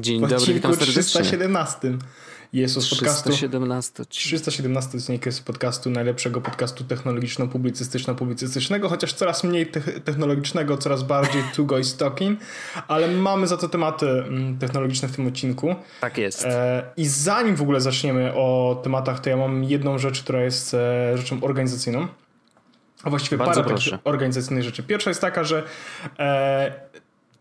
Dzień dobry, witam serdecznie. 317. Jest z podcastu 317. 317 odcinek jest podcastu najlepszego podcastu technologiczno-publicystyczno-publicystycznego, chociaż coraz mniej te technologicznego, coraz bardziej two guys talking, ale mamy za to tematy mm, technologiczne w tym odcinku. Tak jest. E, I zanim w ogóle zaczniemy o tematach, to ja mam jedną rzecz, która jest e, rzeczą organizacyjną. A właściwie Bardzo parę proszę. takich organizacyjnych rzeczy. Pierwsza jest taka, że e,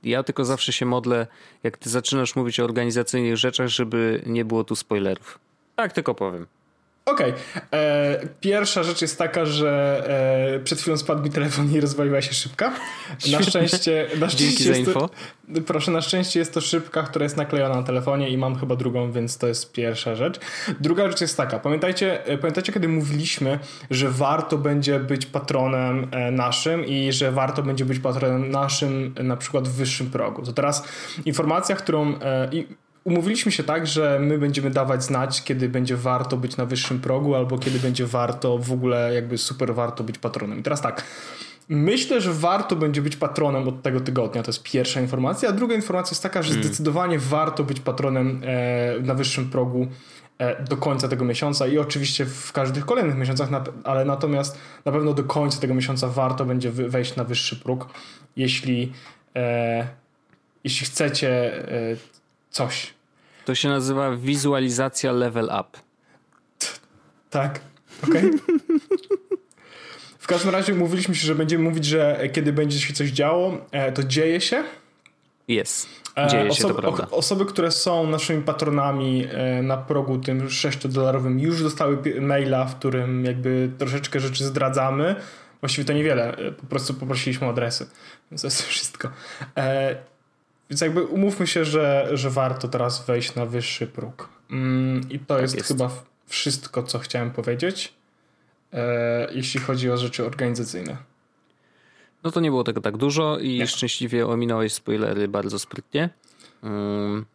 Ja tylko zawsze się modlę, jak ty zaczynasz mówić o organizacyjnych rzeczach, żeby nie było tu spoilerów. Tak tylko powiem. Okej. E, Pierwsza rzecz jest taka, że e, przed chwilą spadł mi telefon i rozwaliła się szybka. Na szczęście. Na szczęście Dzięki za info. To, proszę, na szczęście jest to szybka, która jest naklejona na telefonie i mam chyba drugą, więc to jest pierwsza rzecz. Druga rzecz jest taka. Pamiętajcie, e, pamiętajcie kiedy mówiliśmy, że warto będzie być patronem e, naszym i że warto będzie być patronem naszym na przykład w wyższym progu. To teraz informacja, którą. e, i Umówiliśmy się tak, że my będziemy dawać znać, kiedy będzie warto być na wyższym progu, albo kiedy będzie warto w ogóle, jakby super warto być patronem. I teraz tak. Myślę, że warto będzie być patronem od tego tygodnia. To jest pierwsza informacja. A druga informacja jest taka, że zdecydowanie warto być patronem e, na wyższym progu e, do końca tego miesiąca i oczywiście w każdych kolejnych miesiącach, na, ale natomiast na pewno do końca tego miesiąca warto będzie wejść na wyższy próg, jeśli, e, jeśli chcecie e, coś. To się nazywa wizualizacja level up. Tak, okej. W każdym razie mówiliśmy się, że będziemy mówić, że kiedy będzie się coś działo, e, to dzieje się. Jest. E, Dzieje się, osoby, to prawda. osoby, które są naszymi patronami e, na progu tym 6-dolarowym już dostały maila, w którym jakby troszeczkę rzeczy zdradzamy. Właściwie to niewiele, po prostu poprosiliśmy o adresy, więc to jest wszystko. E, Więc jakby umówmy się, że, że warto teraz wejść na wyższy próg. Mm, I to jest, jest. chyba wszystko, co chciałem powiedzieć, e, jeśli chodzi o rzeczy organizacyjne. No to nie było tego tak dużo i Nie. szczęśliwie ominąłeś spoilery bardzo sprytnie. Ym,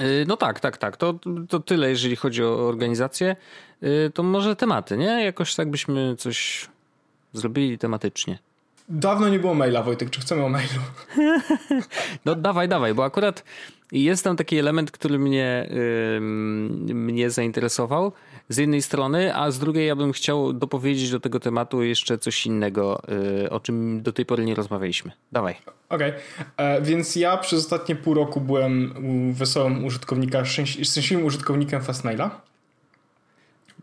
y, No tak, tak, tak. To, to tyle, jeżeli chodzi o organizację. Y, To może tematy, nie? Jakoś tak byśmy coś zrobili tematycznie. Dawno nie było maila, Wojtek, czy chcemy o mailu? No dawaj, dawaj, bo akurat jest tam taki element, który mnie, ym, mnie zainteresował z jednej strony, a z drugiej ja bym chciał dopowiedzieć do tego tematu jeszcze coś innego, y, o czym do tej pory nie rozmawialiśmy. Dawaj. Okej, e, więc ja przez ostatnie pół roku byłem wesołym użytkownika, szczęś- szczęśliwym użytkownikiem Fastmaila.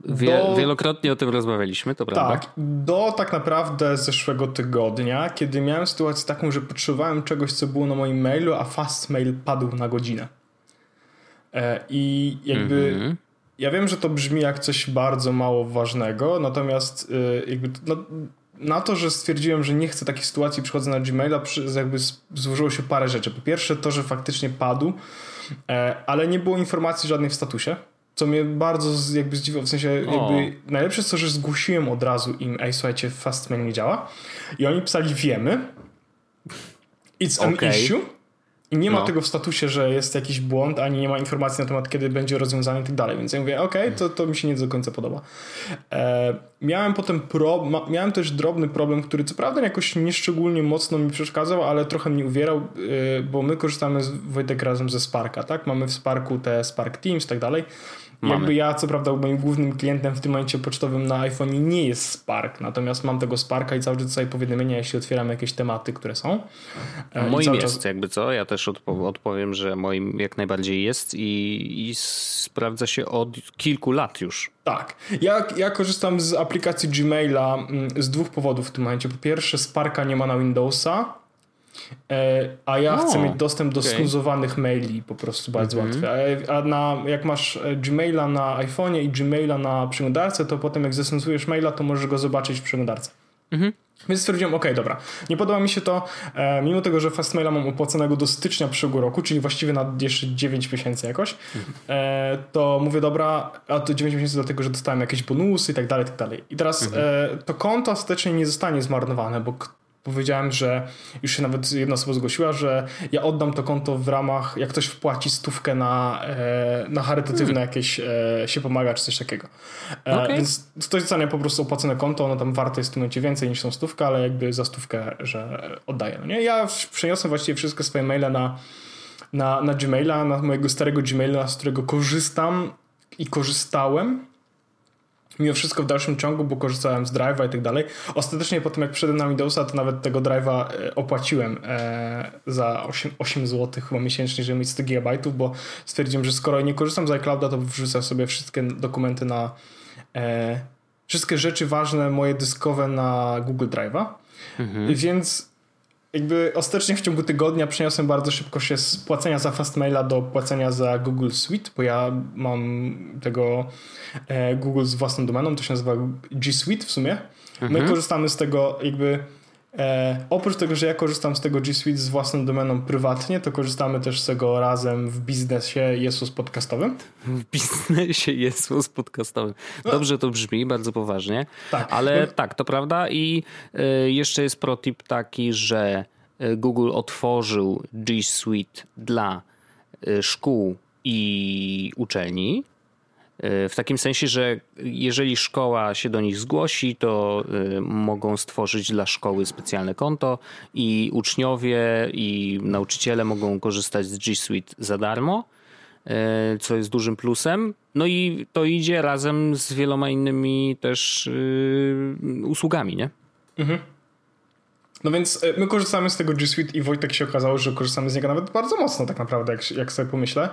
Wie, Do- Wielokrotnie o tym rozmawialiśmy, to prawda? Tak, do tak naprawdę zeszłego tygodnia, kiedy miałem sytuację taką, że potrzebowałem czegoś, co było na moim mailu, a Fastmail padł na godzinę. E, I jakby Mhm. ja wiem, że to brzmi jak coś bardzo mało ważnego, natomiast y, jakby no, na to, że stwierdziłem, że nie chcę takiej sytuacji, przychodzę na Gmaila, jakby złożyło się parę rzeczy. Po pierwsze to, że faktycznie padł, e, ale nie było informacji żadnej w statusie, co mnie bardzo jakby zdziwiło, w sensie jakby najlepsze jest to, że zgłosiłem od razu im, ej słuchajcie, Fastmail nie działa i oni pisali wiemy, it's an Okej. issue i nie ma No. tego w statusie, że jest jakiś błąd, ani nie ma informacji na temat, kiedy będzie rozwiązany i tak dalej. Więc ja mówię, okej, to, to mi się nie do końca podoba. E, miałem potem pro, ma, miałem też drobny problem, który co prawda jakoś nieszczególnie mocno mi przeszkadzał, ale trochę mnie uwierał, e, bo my korzystamy z Wojtek razem ze Sparka, tak? Mamy w Sparku te Spark Teams i tak dalej. Mamy. Jakby ja, co prawda, moim głównym klientem w tym momencie pocztowym na iPhone nie jest Spark, natomiast mam tego Sparka i cały czas dostaję powiadomienia, jeśli otwieram jakieś tematy, które są. E, Moim jest, czas- jakby co? Ja też odpo- odpowiem, że moim jak najbardziej jest i, i sprawdza się od kilku lat już. Tak. Ja, ja korzystam z aplikacji Gmaila mm, z dwóch powodów w tym momencie. Po pierwsze, Sparka nie ma na Windowsa, a ja O, chcę mieć dostęp do okej. snuzowanych maili po prostu bardzo Mhm. łatwo. A, a na, jak masz e, Gmaila na iPhone'ie i Gmaila na przeglądarce, to potem jak zesnuzujesz maila, to możesz go zobaczyć w przeglądarce. Mhm. Więc stwierdziłem, ok, dobra, nie podoba mi się to, e, mimo tego, że Fastmaila mam opłaconego do stycznia przyszłego roku, czyli właściwie na jeszcze 9 miesięcy jakoś, e, to mówię, dobra, a to 9 miesięcy dlatego, że dostałem jakieś bonusy i tak dalej, i tak dalej. I teraz mhm. e, to konto ostatecznie nie zostanie zmarnowane, bo powiedziałem, że już się nawet jedna osoba zgłosiła, że ja oddam to konto w ramach, jak ktoś wpłaci stówkę na, e, na charytatywne hmm. jakieś e, się pomaga, czy coś takiego. E, okay. Więc ktoś dostanie po prostu opłacone konto, ono tam warte jest w tym momencie więcej niż tą stówkę, ale jakby za stówkę, że oddaję. No nie? Ja przeniosłem właściwie wszystkie swoje maile na, na, na Gmaila, na mojego starego Gmaila, z którego korzystam i korzystałem mimo wszystko w dalszym ciągu, bo korzystałem z Drive'a i tak dalej. Ostatecznie po tym jak przyszedłem na Windowsa, to nawet tego Drive'a e, opłaciłem e, za 8, 8 zł chyba miesięcznie, żeby mieć 100 GB, bo stwierdziłem, że skoro nie korzystam z iClouda, to wrzucę sobie wszystkie dokumenty na e, wszystkie rzeczy ważne moje dyskowe na Google Drive'a. Mhm. Więc jakby ostatecznie w ciągu tygodnia przeniosłem bardzo szybko się z płacenia za Fastmaila do płacenia za Google Suite, bo ja mam tego e, Google z własną domeną, to się nazywa G Suite w sumie. Mhm. My korzystamy z tego jakby E, oprócz tego, że ja korzystam z tego G Suite z własną domeną prywatnie, to korzystamy też z tego razem w biznesie Jesus podcastowym. W biznesie Jesus podcastowym. No. Dobrze to brzmi, bardzo poważnie. Tak. Ale tak, to prawda i y, jeszcze jest protip taki, że e, Google otworzył G Suite dla y, szkół i uczelni E, w takim sensie, że jeżeli szkoła się do nich zgłosi, to e, mogą stworzyć dla szkoły specjalne konto i uczniowie i nauczyciele mogą korzystać z G Suite za darmo, e, co jest dużym plusem. No i to idzie razem z wieloma innymi też usługami, nie? Mhm. No więc my korzystamy z tego G Suite i Wojtek się okazało, że korzystamy z niego nawet bardzo mocno tak naprawdę, jak, jak sobie pomyślę.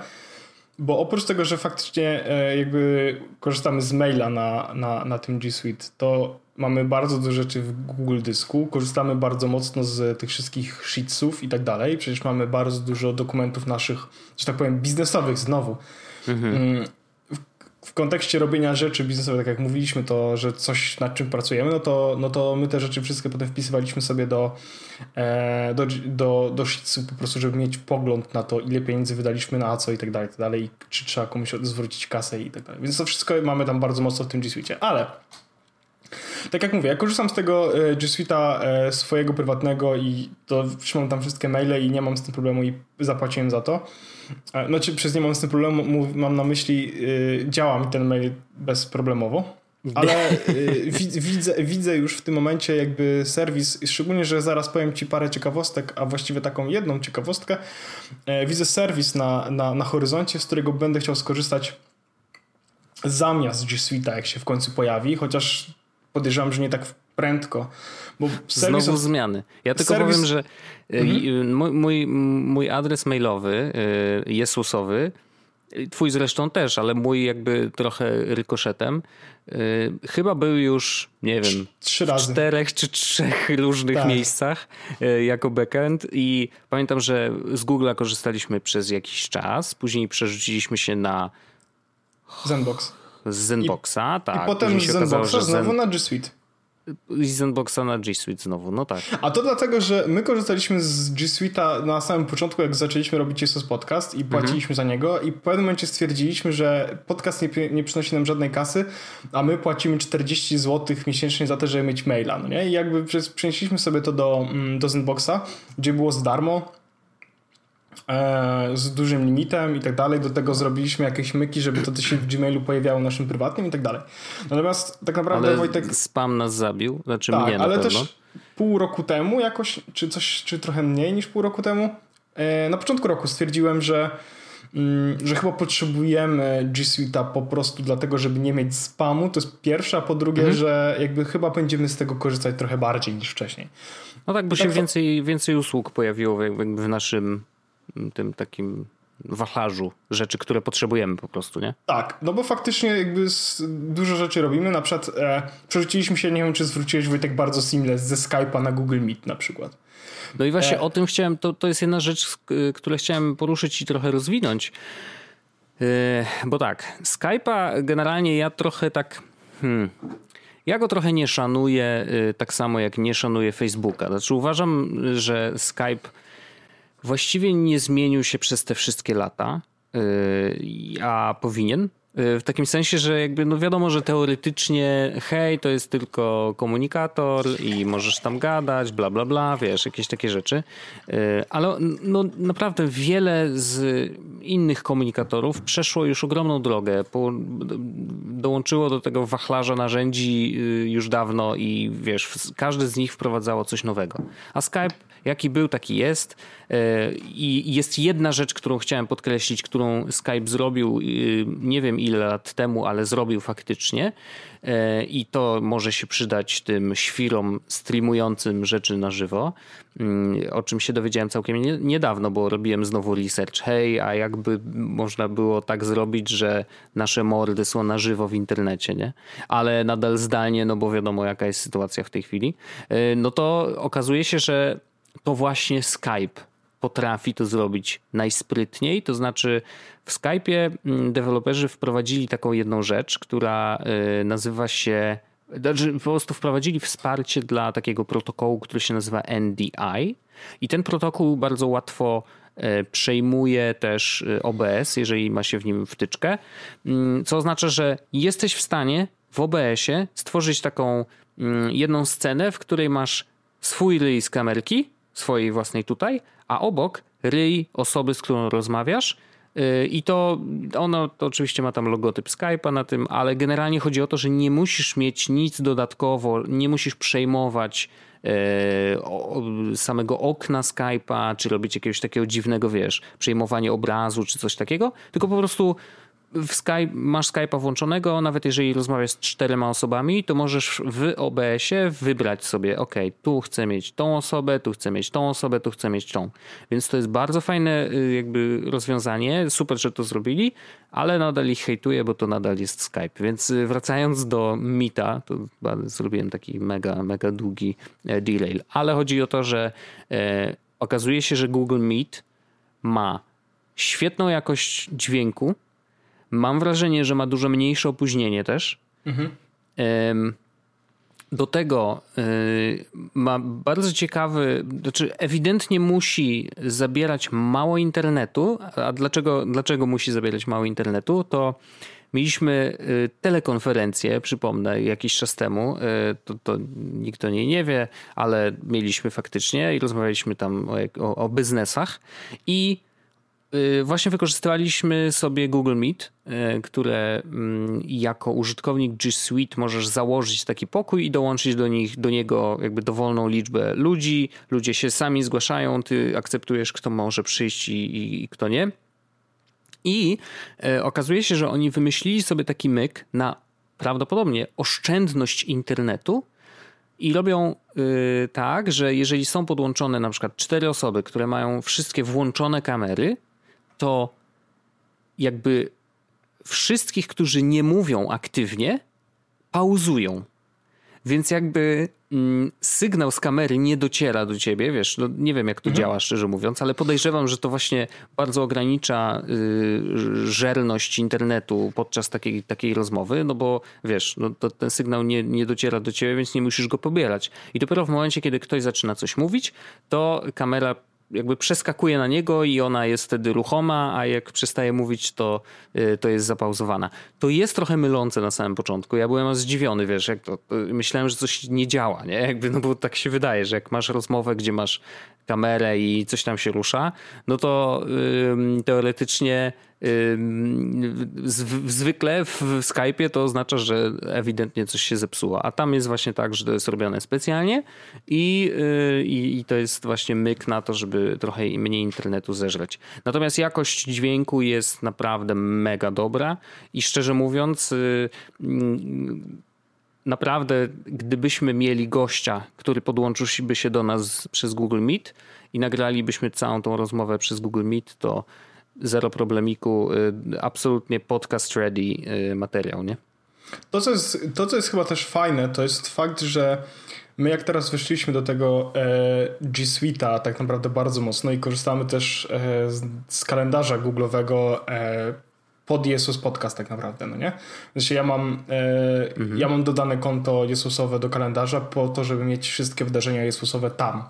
Bo oprócz tego, że faktycznie e, jakby korzystamy z maila na, na, na tym G Suite, to mamy bardzo dużo rzeczy w Google Dysku, korzystamy bardzo mocno z tych wszystkich sheetsów i tak dalej. Przecież mamy bardzo dużo dokumentów naszych, że tak powiem, biznesowych znowu. Mhm. W kontekście robienia rzeczy biznesowych, tak jak mówiliśmy, to, że coś nad czym pracujemy, no to, no to my te rzeczy wszystkie potem wpisywaliśmy sobie do, e, do, do, do po prostu, żeby mieć pogląd na to, ile pieniędzy wydaliśmy na co i tak dalej, i tak dalej, czy trzeba komuś zwrócić kasę i tak dalej. Więc to wszystko mamy tam bardzo mocno w tym G Suite. Ale tak jak mówię, ja korzystam z tego e, G Suite'a e, swojego prywatnego i to mam tam wszystkie maile i nie mam z tym problemu i zapłaciłem za to. Znaczy przez nie mam z tym problemu, mam na myśli, działa mi ten mail bezproblemowo. Ale widzę, widzę już w tym momencie jakby serwis, szczególnie, że zaraz powiem Ci parę ciekawostek, a właściwie taką jedną ciekawostkę. Widzę serwis na, na, na horyzoncie, z którego będę chciał skorzystać zamiast G Suite'a, jak się w końcu pojawi, chociaż podejrzewam, że nie tak prędko. Bo Znowu of... zmiany. Ja tylko serwis... powiem, że y, mhm. mój, mój, mój adres mailowy, y, Jesusowy, twój zresztą też, ale mój jakby trochę rykoszetem, chyba był już, nie wiem, Trzy razy. w czterech czy trzech różnych tak. miejscach jako backend i pamiętam, że z Google'a korzystaliśmy przez jakiś czas, później przerzuciliśmy się na Zenbox. Z Zenboxa, I, tak. I potem z Zenboxa znowu Zen... na G Suite. I Zenboxa na G Suite znowu, no tak. A to dlatego, że my korzystaliśmy z G Suite'a na samym początku, jak zaczęliśmy robić Jesus Podcast i płaciliśmy mhm. za niego i w pewnym momencie stwierdziliśmy, że podcast nie, nie przynosi nam żadnej kasy, a my płacimy 40 zł miesięcznie za to, żeby mieć maila, no nie? I jakby przenieśliśmy sobie to do, mm, do Zenboxa, gdzie było za darmo, z dużym limitem i tak dalej. Do tego zrobiliśmy jakieś myki, żeby to się w Gmailu pojawiało naszym prywatnym i tak dalej. Natomiast tak naprawdę ale Wojtek... spam nas zabił, znaczy tak, mnie ale pewno. też pół roku temu jakoś, czy coś, czy trochę mniej niż pół roku temu, e, na początku roku stwierdziłem, że mm, że chyba potrzebujemy G Suite'a po prostu dlatego, żeby nie mieć spamu, to jest pierwsze, a po drugie, mhm. że jakby chyba będziemy z tego korzystać trochę bardziej niż wcześniej. No tak, bo I się tak więcej, więcej usług pojawiło w naszym tym takim wachlarzu rzeczy, które potrzebujemy po prostu, nie? Tak, no bo faktycznie jakby dużo rzeczy robimy, na przykład e, przerzuciliśmy się, nie wiem czy zwróciłeś Wojtek bardzo seamless ze Skype'a na Google Meet na przykład. No i właśnie e... o tym chciałem, to, to jest jedna rzecz, którą chciałem poruszyć i trochę rozwinąć, e, bo tak, Skype'a generalnie ja trochę tak, hmm, ja go trochę nie szanuję, y, tak samo jak nie szanuję Facebooka. Znaczy uważam, że Skype właściwie nie zmienił się przez te wszystkie lata, y, a powinien. Y, w takim sensie, że jakby no wiadomo, że teoretycznie hej, to jest tylko komunikator i możesz tam gadać, bla bla bla, wiesz, jakieś takie rzeczy. Y, ale no naprawdę wiele z innych komunikatorów przeszło już ogromną drogę. Dołączyło do tego wachlarza narzędzi już dawno i wiesz, każdy z nich wprowadzało coś nowego. A Skype jaki był, taki jest. E, I jest jedna rzecz, którą chciałem podkreślić, którą Skype zrobił, y, nie wiem ile lat temu, ale zrobił faktycznie. E, I to może się przydać tym świrom streamującym rzeczy na żywo, mm, o czym się dowiedziałem całkiem niedawno, bo robiłem znowu research. Hej, a jakby można było tak zrobić, że nasze mordy są na żywo w internecie, nie? Ale nadal zdalnie, no bo wiadomo jaka jest sytuacja w tej chwili. E, no to okazuje się, że to właśnie Skype potrafi to zrobić najsprytniej. To znaczy, w Skype'ie mm, deweloperzy wprowadzili taką jedną rzecz, która y, nazywa się. Znaczy po prostu wprowadzili wsparcie dla takiego protokołu, który się nazywa NDI. I ten protokół bardzo łatwo y, przejmuje też y, OBS, jeżeli ma się w nim wtyczkę, mm, co oznacza, że jesteś w stanie w OBS-ie stworzyć taką mm, jedną scenę, w której masz swój z kamerki, swojej własnej tutaj, a obok ryj osoby, z którą rozmawiasz. Y, I to ono to oczywiście ma tam logotyp Skype'a na tym, ale generalnie chodzi o to, że nie musisz mieć nic dodatkowo, nie musisz przejmować y, samego okna Skype'a, czy robić jakiegoś takiego dziwnego, wiesz, przejmowanie obrazu, czy coś takiego, tylko po prostu w Skype, masz Skype'a włączonego, nawet jeżeli rozmawiasz z czterema osobami, to możesz w OBS-ie wybrać sobie, ok, tu chcę mieć tą osobę, tu chcę mieć tą osobę, tu chcę mieć tą. Więc to jest bardzo fajne y, jakby rozwiązanie, super, że to zrobili, ale nadal ich hejtuję, bo to nadal jest Skype. Więc y, wracając do Meeta, to zrobiłem taki mega, mega długi e, derail, ale chodzi o to, że e, okazuje się, że Google Meet ma świetną jakość dźwięku, Mam wrażenie, że ma dużo mniejsze opóźnienie też. Mhm. Do tego y, ma bardzo ciekawy, znaczy ewidentnie musi zabierać mało internetu. A dlaczego, dlaczego musi zabierać mało internetu? To mieliśmy y, telekonferencję, przypomnę, jakiś czas temu. Y, to, to nikt o niej nie wie, ale mieliśmy faktycznie i rozmawialiśmy tam o, o, o biznesach. I właśnie wykorzystywaliśmy sobie Google Meet, y, które mm, jako użytkownik G Suite możesz założyć taki pokój i dołączyć do nich, do niego jakby dowolną liczbę ludzi. Ludzie się sami zgłaszają, ty akceptujesz, kto może przyjść i, i, i kto nie. I y, okazuje się, że oni wymyślili sobie taki myk na prawdopodobnie oszczędność internetu, i robią y, tak, że jeżeli są podłączone na przykład cztery osoby, które mają wszystkie włączone kamery, to jakby wszystkich, którzy nie mówią aktywnie, pauzują. Więc jakby mm, sygnał z kamery nie dociera do ciebie, wiesz, no nie wiem jak to mhm. działa szczerze mówiąc, ale podejrzewam, że to właśnie bardzo ogranicza y, żerność internetu podczas takiej, takiej rozmowy, no bo wiesz, no to ten sygnał nie, nie dociera do ciebie, więc nie musisz go pobierać. I dopiero w momencie, kiedy ktoś zaczyna coś mówić, to kamera jakby przeskakuje na niego i ona jest wtedy ruchoma, a jak przestaje mówić, to, y, to jest zapauzowana. To jest trochę mylące na samym początku. Ja byłem zdziwiony, wiesz, jak to, myślałem, że coś nie działa, nie? Jakby, no bo tak się wydaje, że jak masz rozmowę, gdzie masz kamerę i coś tam się rusza, no to yy, teoretycznie zwykle w Skype'ie to oznacza, że ewidentnie coś się zepsuło, a tam jest właśnie tak, że to jest robione specjalnie i, y, i, i to jest właśnie myk na to, żeby trochę mniej internetu zeżreć. Natomiast jakość dźwięku jest naprawdę mega dobra i szczerze mówiąc y, mm, naprawdę gdybyśmy mieli gościa, który podłączyłby się do nas przez Google Meet i nagralibyśmy całą tą rozmowę przez Google Meet, to zero problemiku, y, absolutnie podcast ready y, materiał, nie? To co, jest, to, co jest chyba też fajne, to jest fakt, że my jak teraz weszliśmy do tego e, G Suite'a tak naprawdę bardzo mocno i korzystamy też e, z, kalendarza Google'owego e, pod Jesus Podcast tak naprawdę, no nie? Znaczy ja mam, e, mhm. ja mam dodane konto Jezusowe do kalendarza po to, żeby mieć wszystkie wydarzenia Jezusowe tam.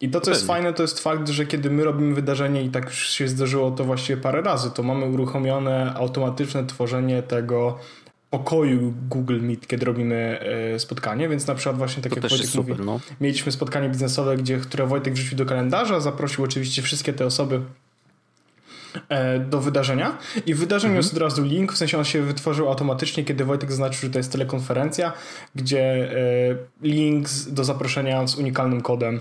I to, co jest fajne, to jest fakt, że kiedy my robimy wydarzenie i tak już się zdarzyło to właściwie parę razy, to mamy uruchomione automatyczne tworzenie tego pokoju Google Meet, kiedy robimy e, spotkanie, więc na przykład właśnie tak to jak Wojtek super, mówi, no. mieliśmy spotkanie biznesowe, gdzie, które Wojtek wrzucił do kalendarza, zaprosił oczywiście wszystkie te osoby do wydarzenia i w wydarzeniu mhm. jest od razu link, w sensie on się wytworzył automatycznie, kiedy Wojtek zaznaczył, że to jest telekonferencja, gdzie e, link do zaproszenia z unikalnym kodem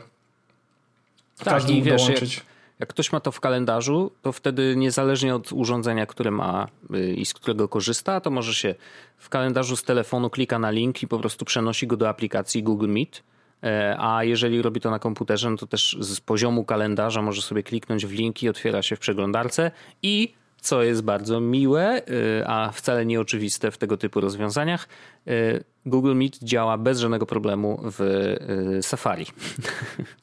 tak, każdy i wiesz, dołączyć. Jak, jak, ktoś ma to w kalendarzu, to wtedy niezależnie od urządzenia, które ma y, i z którego korzysta, to może się w kalendarzu z telefonu klika na link i po prostu przenosi go do aplikacji Google Meet. E, a jeżeli robi to na komputerze, no to też z poziomu kalendarza może sobie kliknąć w link i otwiera się w przeglądarce i co jest bardzo miłe, y, a wcale nieoczywiste w tego typu rozwiązaniach, y, Google Meet działa bez żadnego problemu w Safari.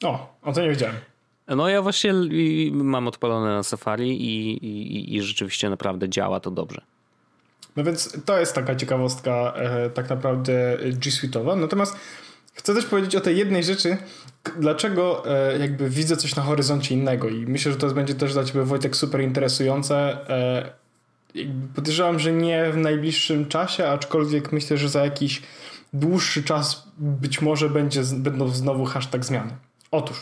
O, o to nie wiedziałem. No ja właśnie mam odpalone na Safari i, i, i rzeczywiście naprawdę działa to dobrze. No więc to jest taka ciekawostka e, tak naprawdę G Suite'owa. Natomiast Chcę też powiedzieć o tej jednej rzeczy, dlaczego e, jakby widzę coś na horyzoncie innego i myślę, że to będzie też dla ciebie Wojtek super interesujące. E, podejrzewam, że nie w najbliższym czasie, aczkolwiek myślę, że za jakiś dłuższy czas być może będzie, będą znowu hashtag zmiany. Otóż.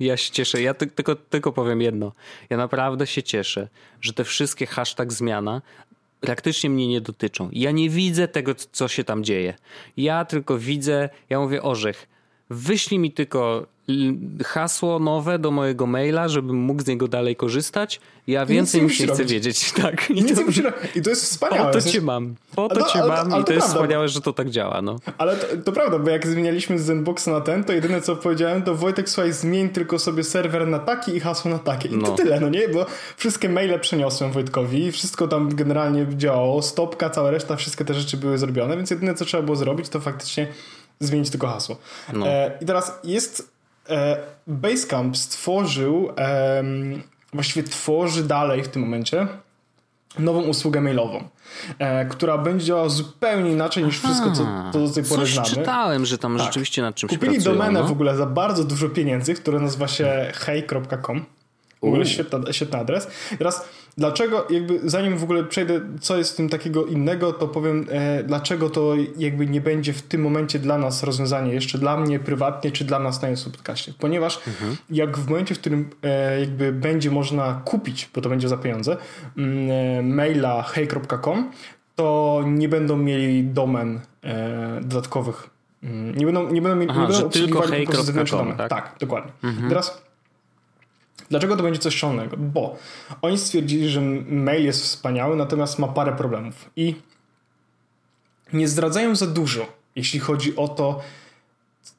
Ja się cieszę, ja ty, tylko, tylko powiem jedno. Ja naprawdę się cieszę, że te wszystkie hashtag zmiana praktycznie mnie nie dotyczą. Ja nie widzę tego, co się tam dzieje. Ja tylko widzę, ja mówię orzech, wyślij mi tylko hasło nowe do mojego maila, żebym mógł z niego dalej korzystać. Ja więcej mi się chcę wiedzieć. Tak. I, to, I to jest wspaniałe. Po to cię mam. Po to cię mam ale, i to, to jest wspaniałe, że to tak działa. No. Ale to, to, prawda, bo jak zmienialiśmy z Zenboxa na ten, to jedyne co powiedziałem, to Wojtek, słuchaj, zmień tylko sobie serwer na taki i hasło na takie. I no. to tyle, no nie? Bo wszystkie maile przeniosłem Wojtkowi, wszystko tam generalnie działało, stopka, cała reszta, wszystkie te rzeczy były zrobione, więc jedyne co trzeba było zrobić, to faktycznie zmienić tylko hasło. No. E, I teraz jest Basecamp stworzył, właściwie tworzy dalej w tym momencie nową usługę mailową, e, która będzie działała zupełnie inaczej niż Aha, wszystko, co, co do tej pory coś znamy. czytałem, że tam tak. rzeczywiście nad czymś Kupili pracują, domenę no? w ogóle za bardzo dużo pieniędzy, które nazywa się hej.com. W ogóle świetny, świetny adres. Teraz dlaczego, jakby zanim w ogóle przejdę, co jest w tym takiego innego, to powiem, e, dlaczego to jakby nie będzie w tym momencie dla nas rozwiązanie, jeszcze dla mnie prywatnie, czy dla nas na podcaście. Ponieważ mhm. jak w momencie, w którym e, jakby będzie można kupić, bo to będzie za pieniądze, mm, e, maila hej.com, to nie będą mieli domen e, dodatkowych. Mm, nie będą, nie będą, Aha, nie będą tylko hej.com, tak? tak, dokładnie. Mhm. Teraz Dlaczego to będzie coś szalonego? Bo oni stwierdzili, że mail jest wspaniały, natomiast ma parę problemów i nie zdradzają za dużo, jeśli chodzi o to,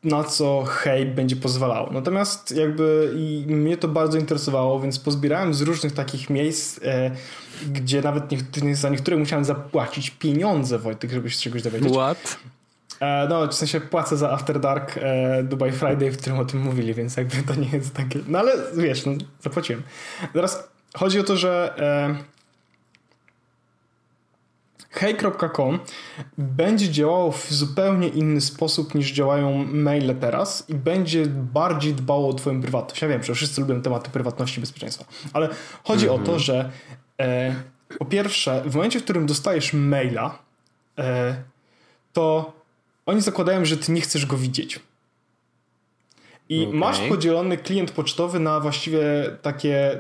na co hej będzie pozwalało. Natomiast jakby i mnie to bardzo interesowało, więc pozbierałem z różnych takich miejsc, e, gdzie nawet za niektóre musiałem zapłacić pieniądze, Wojtek, żeby się czegoś dowiedzieć. What? E, no, w sensie płacę za After Dark e, Dubai Friday, w którym o tym mówili, więc jakby to nie jest takie... No ale wiesz, no, zapłaciłem. Teraz chodzi o to, że e, hej.com będzie działało w zupełnie inny sposób niż działają maile teraz i będzie bardziej dbało o twoją prywatność. Ja wiem, że wszyscy lubią tematy prywatności i bezpieczeństwa, ale chodzi mm -hmm. o to, mhm. że e, po pierwsze, w momencie, w którym dostajesz maila, e, to oni zakładają, że ty nie chcesz go widzieć. I okay. masz podzielony klient pocztowy na właściwie takie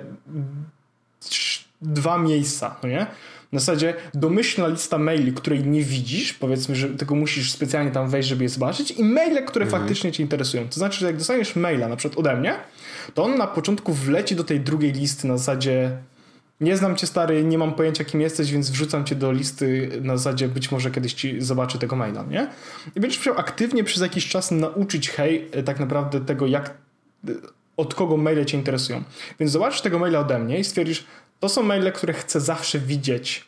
dwa miejsca, no nie? Na zasadzie domyślna lista maili, której nie widzisz, powiedzmy, że tylko musisz specjalnie tam wejść, żeby je zobaczyć i maile, które mm. faktycznie cię interesują. To znaczy, że jak dostaniesz maila na przykład ode mnie, to on na początku wleci do tej drugiej listy na zasadzie nie znam cię stary, nie mam pojęcia kim jesteś, więc wrzucam cię do listy na zasadzie być może kiedyś ci zobaczy tego maila, nie? I będziesz musiał aktywnie przez jakiś czas nauczyć hej, tak naprawdę tego jak, od kogo maile cię interesują. Więc zobaczysz tego maila ode mnie i stwierdzisz, to są maile, które chcę zawsze widzieć,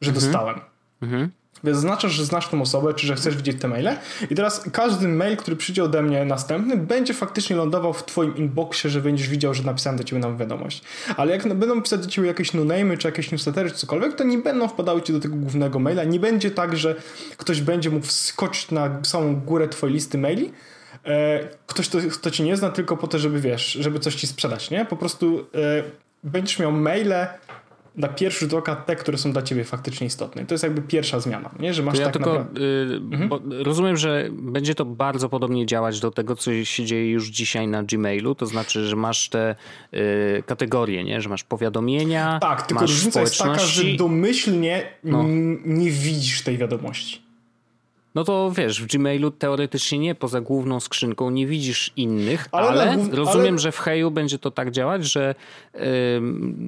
że mhm. dostałem. Mhm. Zaznaczasz, że znasz tą osobę, czy że chcesz widzieć te maile i teraz każdy mail, który przyjdzie ode mnie następny, będzie faktycznie lądował w twoim inboxie, że będziesz widział, że napisałem do ciebie nam wiadomość. Ale jak będą pisać do ciebie jakieś no czy jakieś newslettery, czy cokolwiek, to nie będą wpadały ci do tego głównego maila. Nie będzie tak, że ktoś będzie mógł wskoczyć na samą górę twojej listy maili, e, ktoś, kto, kto ci nie zna, tylko po to, żeby wiesz, żeby coś ci sprzedać, nie? Po prostu e, będziesz miał maile na pierwszy rzut oka te, które są dla ciebie faktycznie istotne. To jest jakby pierwsza zmiana, nie? że masz ja tak tylko, naprawdę... y, mhm. Rozumiem, że będzie to bardzo podobnie działać do tego, co się dzieje już dzisiaj na Gmailu, to znaczy, że masz te y, kategorie, nie? że masz powiadomienia, Tak, tylko różnica jest taka, że domyślnie no. nie widzisz tej wiadomości. No to wiesz, w Gmailu teoretycznie nie, poza główną skrzynką nie widzisz innych, ale, ale głów... rozumiem, ale... że w Heju będzie to tak działać, że y,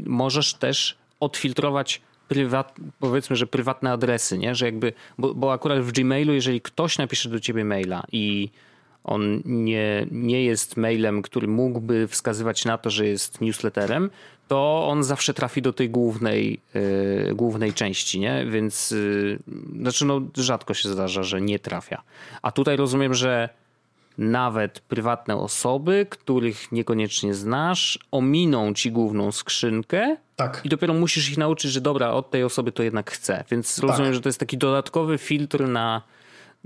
możesz też odfiltrować prywat, powiedzmy, że prywatne adresy, nie? Że jakby, bo, bo akurat w Gmailu, jeżeli ktoś napisze do ciebie maila i on nie, nie jest mailem, który mógłby wskazywać na to, że jest newsletterem, to on zawsze trafi do tej głównej, yy, głównej części, nie? Więc yy, znaczy no, rzadko się zdarza, że nie trafia. A tutaj rozumiem, że nawet prywatne osoby, których niekoniecznie znasz, ominą ci główną skrzynkę tak. i dopiero musisz ich nauczyć, że dobra, od tej osoby to jednak chcę. Więc tak. rozumiem, że to jest taki dodatkowy filtr na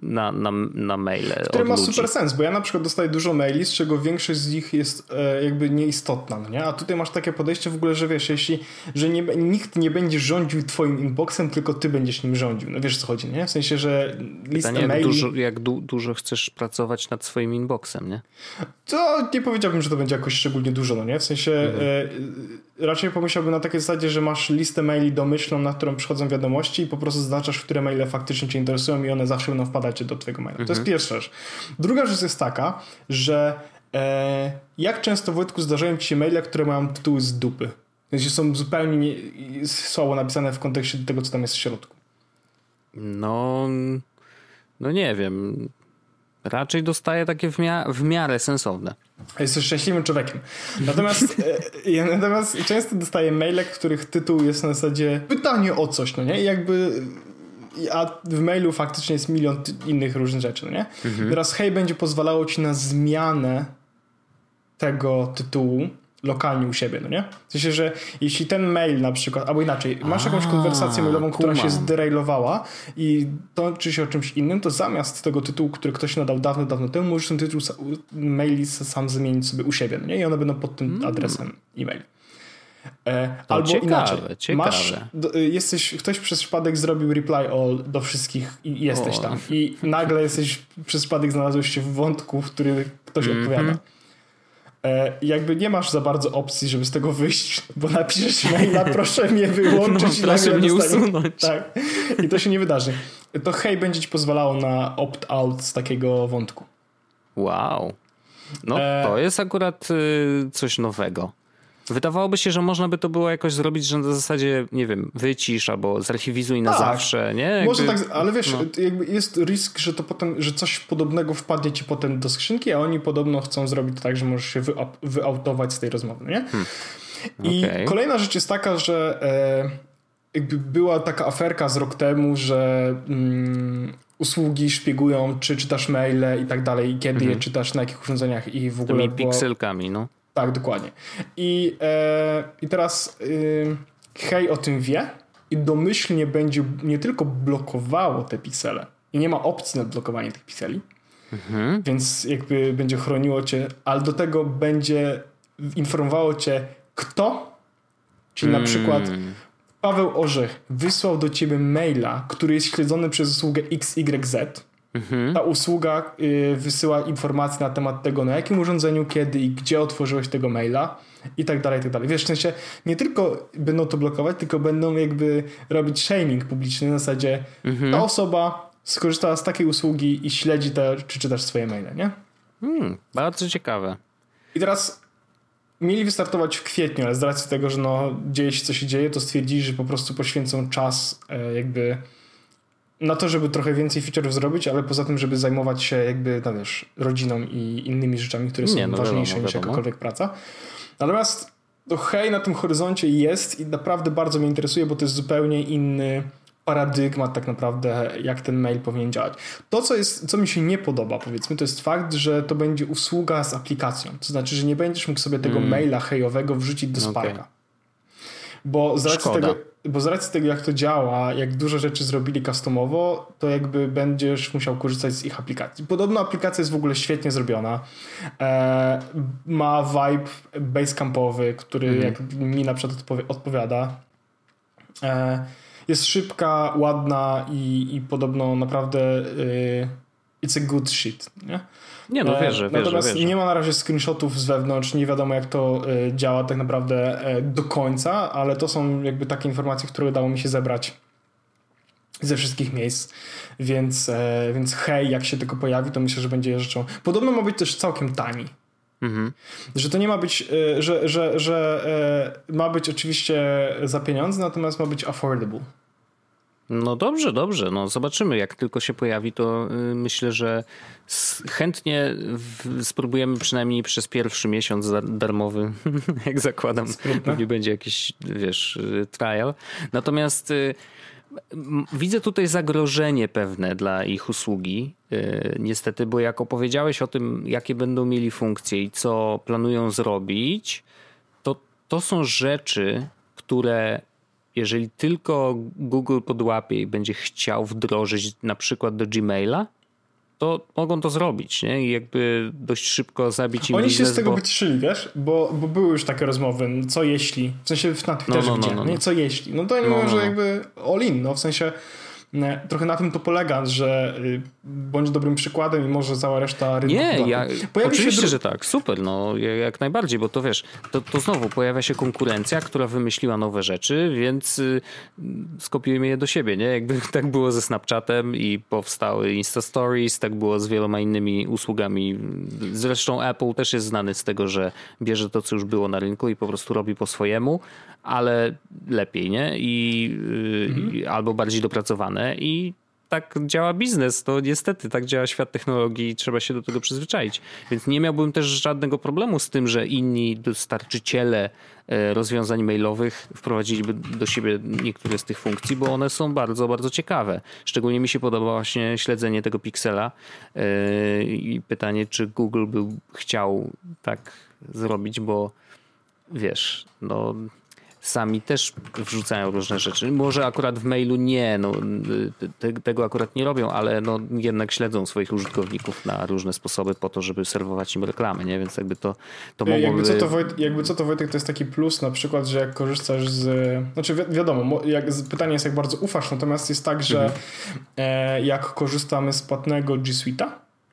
na, na, na maile. Który ma ludzi. super sens, bo ja na przykład dostaję dużo maili, z czego większość z nich jest e, jakby nieistotna, no nie? A tutaj masz takie podejście w ogóle, że wiesz, jeśli, że nie, nikt nie będzie rządził twoim inboxem, tylko ty będziesz nim rządził. No wiesz co chodzi, nie? W sensie, że lista Pytanie, maili... Jak, dużo, jak du, dużo chcesz pracować nad swoim inboxem, nie? To nie powiedziałbym, że to będzie jakoś szczególnie dużo, no nie? W sensie mhm. e, raczej pomyślałbym na takiej zasadzie, że masz listę maili domyślną, na którą przychodzą wiadomości i po prostu zaznaczasz, które maile faktycznie cię interesują i one zawsze będą wpadać do twojego maila. Mhm. To jest mhm. pierwsza rzecz. Druga rzecz jest taka, że e, jak często Wojtku zdarzają ci się maile, które mają tytuły z dupy? Sensie są zupełnie nie, słabo napisane w kontekście tego, co tam jest w środku. No, no nie wiem. Raczej dostaję takie w, mia w miarę sensowne. Jesteś szczęśliwym człowiekiem. Natomiast, e, ja natomiast często dostaję maile, których tytuł jest na zasadzie pytanie o coś, no nie? I jakby a w mailu faktycznie jest milion innych różnych rzeczy, no nie? Mhm. Teraz hej będzie pozwalało ci na zmianę tego tytułu lokalnie u siebie, no nie? W sensie, że jeśli ten mail na przykład, albo inaczej, masz jakąś konwersację mailową, która się zderailowała i toczy się o czymś innym, to zamiast tego tytułu, który ktoś nadał dawno, dawno temu, możesz ten tytuł maili sam zmienić sobie u siebie, no nie? I one będą pod tym mm. adresem e-mail. E, albo ciekawe, inaczej. Ciekawe. Masz, y, jesteś, ktoś przez przypadek zrobił reply all do wszystkich i jesteś o. tam. I nagle jesteś przez przypadek znalazłeś się w wątku, w który ktoś mm -hmm. odpowiada. E, jakby nie masz za bardzo opcji, żeby z tego wyjść, bo napiszesz maila, proszę mnie wyłączyć no, proszę mnie usunąć. Tak. I to się nie wydarzy. To hej będzie ci pozwalało na opt-out z takiego wątku. Wow. No e... to jest akurat y, coś nowego. Wydawałoby się, że można by to było jakoś zrobić, że na zasadzie, nie wiem, wycisz albo zarchiwizuj na tak, zawsze, nie? Jakby, może tak, ale wiesz, no. jakby jest risk, że to potem, że coś podobnego wpadnie ci potem do skrzynki, a oni podobno chcą zrobić tak, że możesz się wyautować z tej rozmowy, nie? Hmm. I okay. kolejna rzecz jest taka, że e, jakby była taka aferka z rok temu, że mm, usługi szpiegują, czy czytasz maile i tak dalej, i kiedy je mhm. czytasz, na jakich urządzeniach i w ogóle. Tymi pikselkami, no. Tak, dokładnie. I, e, i teraz y, Hej o tym wie i domyślnie będzie nie tylko blokowało te piksele i nie ma opcji na blokowanie tych pikseli, mhm. więc jakby będzie chroniło cię, ale do tego będzie informowało cię kto, czyli na przykład mm. Paweł Orzech wysłał do ciebie maila, który jest śledzony przez usługę XYZ Mhm. Ta usługa y, wysyła informacje na temat tego, na jakim urządzeniu, kiedy i gdzie otworzyłeś tego maila i tak dalej, i tak dalej. Wiesz, w sensie nie tylko będą to blokować, tylko będą jakby robić shaming publiczny na zasadzie mhm. ta osoba skorzystała z takiej usługi i śledzi to, czy czytasz swoje maile, nie? Hmm, bardzo ciekawe. I teraz mieli wystartować w kwietniu, ale z racji tego, że no, dzieje się co się dzieje, to stwierdzili, że po prostu poświęcą czas e, jakby na to, żeby trochę więcej feature'ów zrobić, ale poza tym, żeby zajmować się jakby, no wiesz, rodziną i innymi rzeczami, które są Nie, no ważniejsze wiadomo, niż wiadomo. jakakolwiek praca. Natomiast to hej na tym horyzoncie jest i naprawdę bardzo mnie interesuje, bo to jest zupełnie inny paradygmat tak naprawdę, jak ten mail powinien działać. To, co, jest, co mi się nie podoba, powiedzmy, to jest fakt, że to będzie usługa z aplikacją. To znaczy, że nie będziesz mógł sobie tego mm. maila hejowego wrzucić do Sparka. Okay. Bo z, racji tego, bo z racji tego, jak to działa, jak dużo rzeczy zrobili customowo, to jakby będziesz musiał korzystać z ich aplikacji. Podobno aplikacja jest w ogóle świetnie zrobiona. E, ma vibe basecampowy, który mm. jak mi na przykład odpowiada. E, jest szybka, ładna i, i podobno naprawdę y, it's a good shit, nie? Nie no, wierzę, wierzę Natomiast wierzę. nie ma na razie screenshotów z wewnątrz, nie wiadomo jak to y, działa tak naprawdę y, do końca, ale to są jakby takie informacje, które udało mi się zebrać ze wszystkich miejsc, więc, więc hej, jak się tylko pojawi, to myślę, że będzie rzeczą. Podobno ma być też całkiem tani. Mhm. Że to nie ma być, że, że, że ma być oczywiście za pieniądze, natomiast ma być affordable. No dobrze, dobrze. No zobaczymy. Jak tylko się pojawi, to y, myślę, że chętnie spróbujemy przynajmniej przez pierwszy miesiąc darmowy, jak zakładam, pewnie będzie jakiś, wiesz, trial. Natomiast Widzę tutaj zagrożenie pewne dla ich usługi, niestety, bo jak opowiedziałeś o tym, jakie będą mieli funkcje i co planują zrobić, to to są rzeczy, które jeżeli tylko Google podłapie i będzie chciał wdrożyć na przykład do Gmaila, to mogą to zrobić, nie? I jakby dość szybko zabić im Oni biznes, się z tego bo... wyciszyli, wiesz? Bo, bo były już takie rozmowy, co jeśli, w sensie na Twitterze no, no, no, no, no. co jeśli. No to oni no, mówią, no, że no. jakby all in, no w sensie trochę na tym to polega, że y, bądź dobrym przykładem i może cała reszta rynku. Nie, ja, oczywiście, dru- że tak, super, no jak najbardziej, bo to wiesz, to, to znowu pojawia się konkurencja, która wymyśliła nowe rzeczy, więc y, skopiujmy je do siebie, nie? Jakby tak było ze Snapchatem i powstały Insta Stories, tak było z wieloma innymi usługami. Zresztą Apple też jest znany z tego, że bierze to, co już było na rynku i po prostu robi po swojemu, ale lepiej, nie? I, mhm. i albo bardziej dopracowane i tak działa biznes, to niestety tak działa świat technologii i trzeba się do tego przyzwyczaić. Więc nie miałbym też żadnego problemu z tym, że inni dostarczyciele e, rozwiązań mailowych wprowadziliby do siebie niektóre z tych funkcji, bo one są bardzo, bardzo ciekawe. Szczególnie mi się podoba właśnie śledzenie tego piksela e, i pytanie, czy Google by chciał tak zrobić, bo wiesz, no sami też wrzucają różne rzeczy. Może akurat w mailu nie, no, te, tego akurat nie robią, ale no, jednak śledzą swoich użytkowników na różne sposoby po to, żeby serwować im reklamy, nie? Więc jakby to, to mogłoby... Jakby co to, Wojt, jakby co to Wojtek, to jest taki plus na przykład, że jak korzystasz z... Znaczy wi wiadomo, jak, pytanie jest jak bardzo ufasz, natomiast jest tak, że mhm. e, jak korzystamy z płatnego G Suite'a,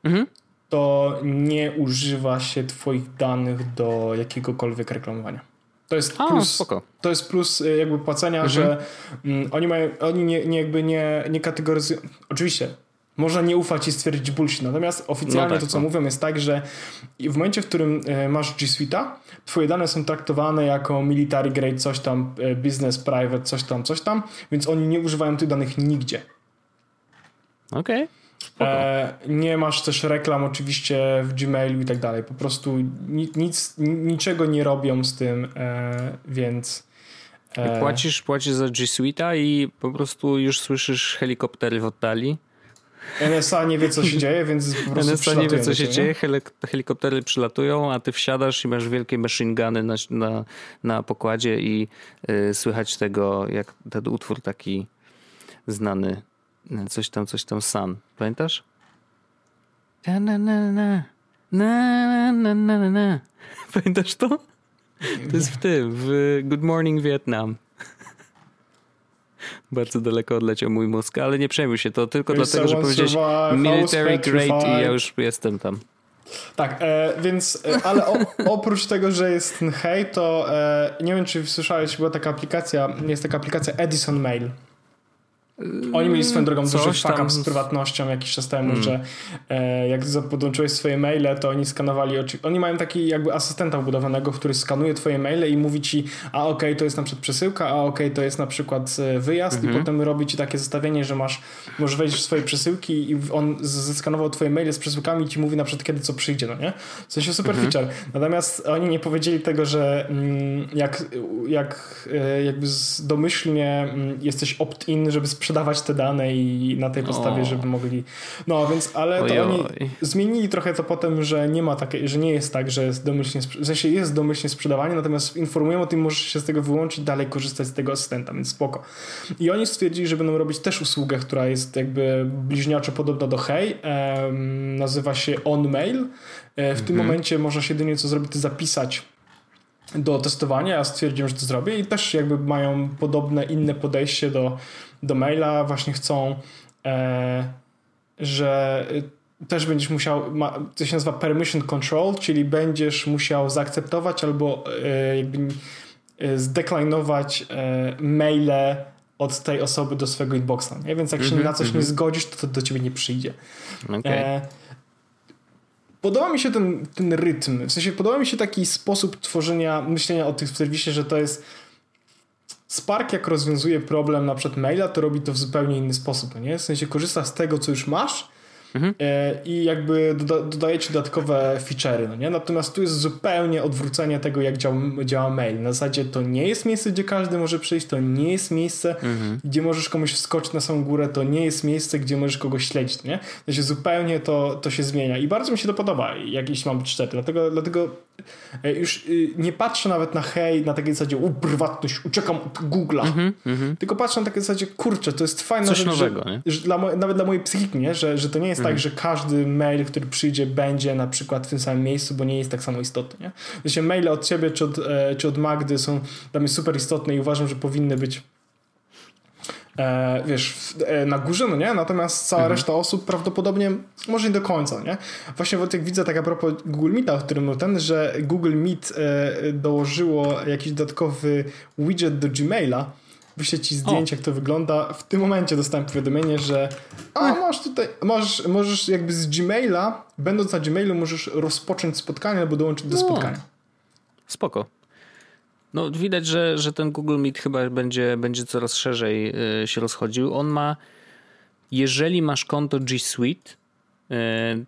mhm to nie używa się Twoich danych do jakiegokolwiek reklamowania. To jest A, plus, spoko. to jest plus y, jakby płacenia, mhm. że mm, oni mają, oni nie, nie jakby nie, nie kategoryzują. Oczywiście, można nie ufać i stwierdzić bullshit. Natomiast oficjalnie no tak, to, co no. mówią, jest tak, że w momencie, w którym y, masz G Suite'a, twoje dane są traktowane jako military grade, coś tam, y, business, private, coś tam, coś tam, więc oni nie używają tych danych nigdzie. Okej. Okay. E, nie masz też reklam oczywiście w Gmailu i tak dalej. Po prostu nic, niczego nie robią z tym, e, więc... E... Płacisz, płacisz za G Suite'a i po prostu już słyszysz helikoptery w oddali. NSA nie wie, co się dzieje, więc po prostu NSA nie wie, co się dzieje, helikoptery przylatują, a ty wsiadasz i masz wielkie machine guny na, na, na pokładzie i y, słychać tego, jak ten utwór taki znany Coś tam, coś tam Sun. Pamiętasz? Na, na, na, na. Na, na, na, na, na. Pamiętasz to? To jest w tym, w Good Morning Vietnam. Bardzo daleko odleciał mój mózg, ale nie przejmuj się, to tylko dlatego, że powiedziałeś military great i ja już jestem tam. Tak, e, więc, e, ale o, oprócz tego, że jest ten hej, to e, nie wiem, czy słyszałeś, była taka aplikacja, jest taka aplikacja Edison Mail. Oni mieli swoją drogą duży fuck z prywatnością jakiś czas temu, hmm. że e, jak podłączyłeś swoje maile, to oni skanowali, oni mają taki jakby asystenta wbudowanego, który skanuje twoje maile i mówi ci, a okej, okay, to jest na przykład przesyłka, a okej, okay, to jest na przykład e, wyjazd i mhm. potem robi ci takie zestawienie, że masz, możesz wejść w swoje przesyłki i on zeskanował twoje maile z przesyłkami i ci mówi na przykład kiedy co przyjdzie, no nie? W sensie super mhm. feature. Natomiast oni nie powiedzieli tego, że mm, jak, jak e, jakby domyślnie mm, jesteś opt-in, żeby sprzedawać sprzedawać te dane i na tej podstawie, o. żeby mogli. No więc, ale to oni zmienili trochę to potem, że nie ma takiej, że nie jest tak, że jest domyślnie, w sensie jest domyślnie sprzedawanie, natomiast informują o tym, możesz się z tego wyłączyć, dalej korzystać z tego asystenta, więc spoko. I oni stwierdzili, że będą robić też usługę, która jest jakby bliźniaczo podobna do Hey, nazywa się OnMail. E, w tym mhm. momencie można się jedynie co zrobić, to zapisać do testowania. Ja stwierdziłem, że to zrobię i też jakby mają podobne, inne podejście do, do maila. Właśnie chcą, e, że też będziesz musiał, ma, to się nazywa permission control, czyli będziesz musiał zaakceptować albo e, jakby e, zdeklinować e, maile od tej osoby do swojego inboxa. Nie? Więc jak mm -hmm, się na coś mm -hmm. nie mhm. zgodzisz, to to do ciebie nie przyjdzie. Okay. Podoba mi się ten, ten rytm. W sensie podoba mi się taki sposób tworzenia, myślenia o w serwisie, że to jest Spark jak rozwiązuje problem na przykład maila, to robi to w zupełnie inny sposób, no nie? W sensie korzysta z tego, co już masz Mhm. E, I jakby doda dodajecie dodatkowe feature'y, no nie? Natomiast tu jest zupełnie odwrócenie tego, jak działa, działa mail. Na zasadzie to nie jest miejsce, gdzie każdy może przyjść, to nie jest miejsce, mhm. gdzie możesz komuś wskoczyć na samą górę, to nie jest miejsce, gdzie możesz kogoś śledzić, nie? Znaczy zupełnie to, to się zmienia i bardzo mi się to podoba, jak jeśli mam być szczery. Dlatego, dlatego już y, nie patrzę nawet na hej, na takiej zasadzie u, prywatność, uciekam od Google'a, mhm, mhm. tylko patrzę na takiej zasadzie, kurczę, to jest fajne, Coś rzecz, nowego, że, że dla, nawet dla mojej psychiki, nie? Że, że to nie jest tak, mhm. że każdy mail, który przyjdzie, będzie na przykład w tym samym miejscu, bo nie jest tak samo istotny. Nie? Znaczy, maile od ciebie czy od, e, czy od Magdy są dla mnie super istotne i uważam, że powinny być e, wiesz, e, na górze, no nie? Natomiast cała mhm. reszta osób prawdopodobnie może nie do końca, nie? Właśnie jak widzę tak a propos Google Meeta, o którym ten, że Google Meet e, dołożyło jakiś dodatkowy widget do Gmaila, wyślę ci zdjęcie, o. jak to wygląda. W tym momencie dostałem powiadomienie, że a masz tutaj, możesz, możesz jakby z Gmaila, będąc na Gmailu, możesz rozpocząć spotkanie albo dołączyć do no. spotkania. Spoko. No widać, że, że ten Google Meet chyba będzie, będzie coraz szerzej y, się rozchodził. On ma, jeżeli masz konto G Suite, y,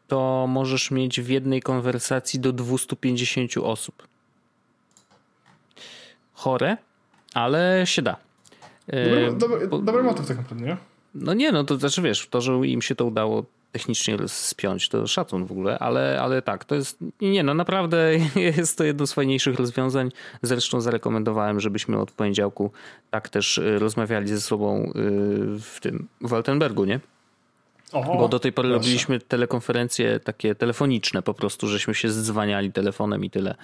to możesz mieć w jednej konwersacji do 250 osób. Chore, ale się da. Dobry, dobry, dobry motyw tak naprawdę, nie? No nie, no to znaczy wiesz, to, że im się to udało technicznie spiąć, to szacun w ogóle, ale, ale tak, to jest, nie no naprawdę jest to jedno z fajniejszych rozwiązań. Zresztą zarekomendowałem, żebyśmy od poniedziałku tak też y, rozmawiali ze sobą y, w tym, w Altenbergu, nie? Oho, Bo do tej pory proszę. robiliśmy telekonferencje takie telefoniczne po prostu, żeśmy się zdzwaniali telefonem i tyle.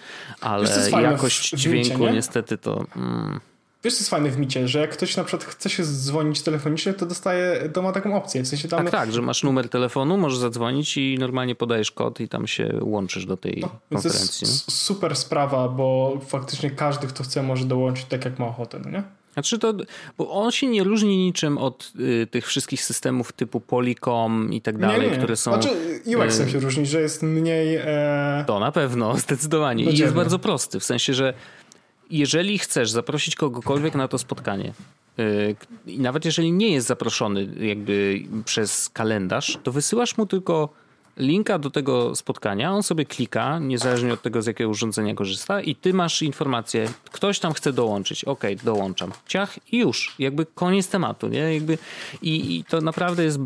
Ale jakość dźwięku niestety to... Mm, Wiesz, co jest fajne w micie, że jak ktoś na przykład chce się dzwonić telefonicznie, to dostaje, to ma taką opcję. W sensie tam... Tak, tak, że masz numer telefonu, możesz zadzwonić i normalnie podajesz kod i tam się łączysz do tej no, konferencji. To jest super sprawa, bo faktycznie każdy, kto chce, może dołączyć tak, jak ma ochotę, no nie? Znaczy to, bo on się nie różni niczym od y, tych wszystkich systemów typu Polycom i tak dalej, nie, nie. które są... Znaczy UX-em y, się różni, że jest mniej... E... To na pewno, zdecydowanie. I jest bardzo prosty, w sensie, że jeżeli chcesz zaprosić kogokolwiek na to spotkanie, y, i nawet jeżeli nie jest zaproszony jakby przez kalendarz, to wysyłasz mu tylko linka do tego spotkania, on sobie klika, niezależnie od tego z jakiego urządzenia korzysta i ty masz informację, ktoś tam chce dołączyć, ok, dołączam, ciach i już, jakby koniec tematu, nie? Jakby i, i to naprawdę jest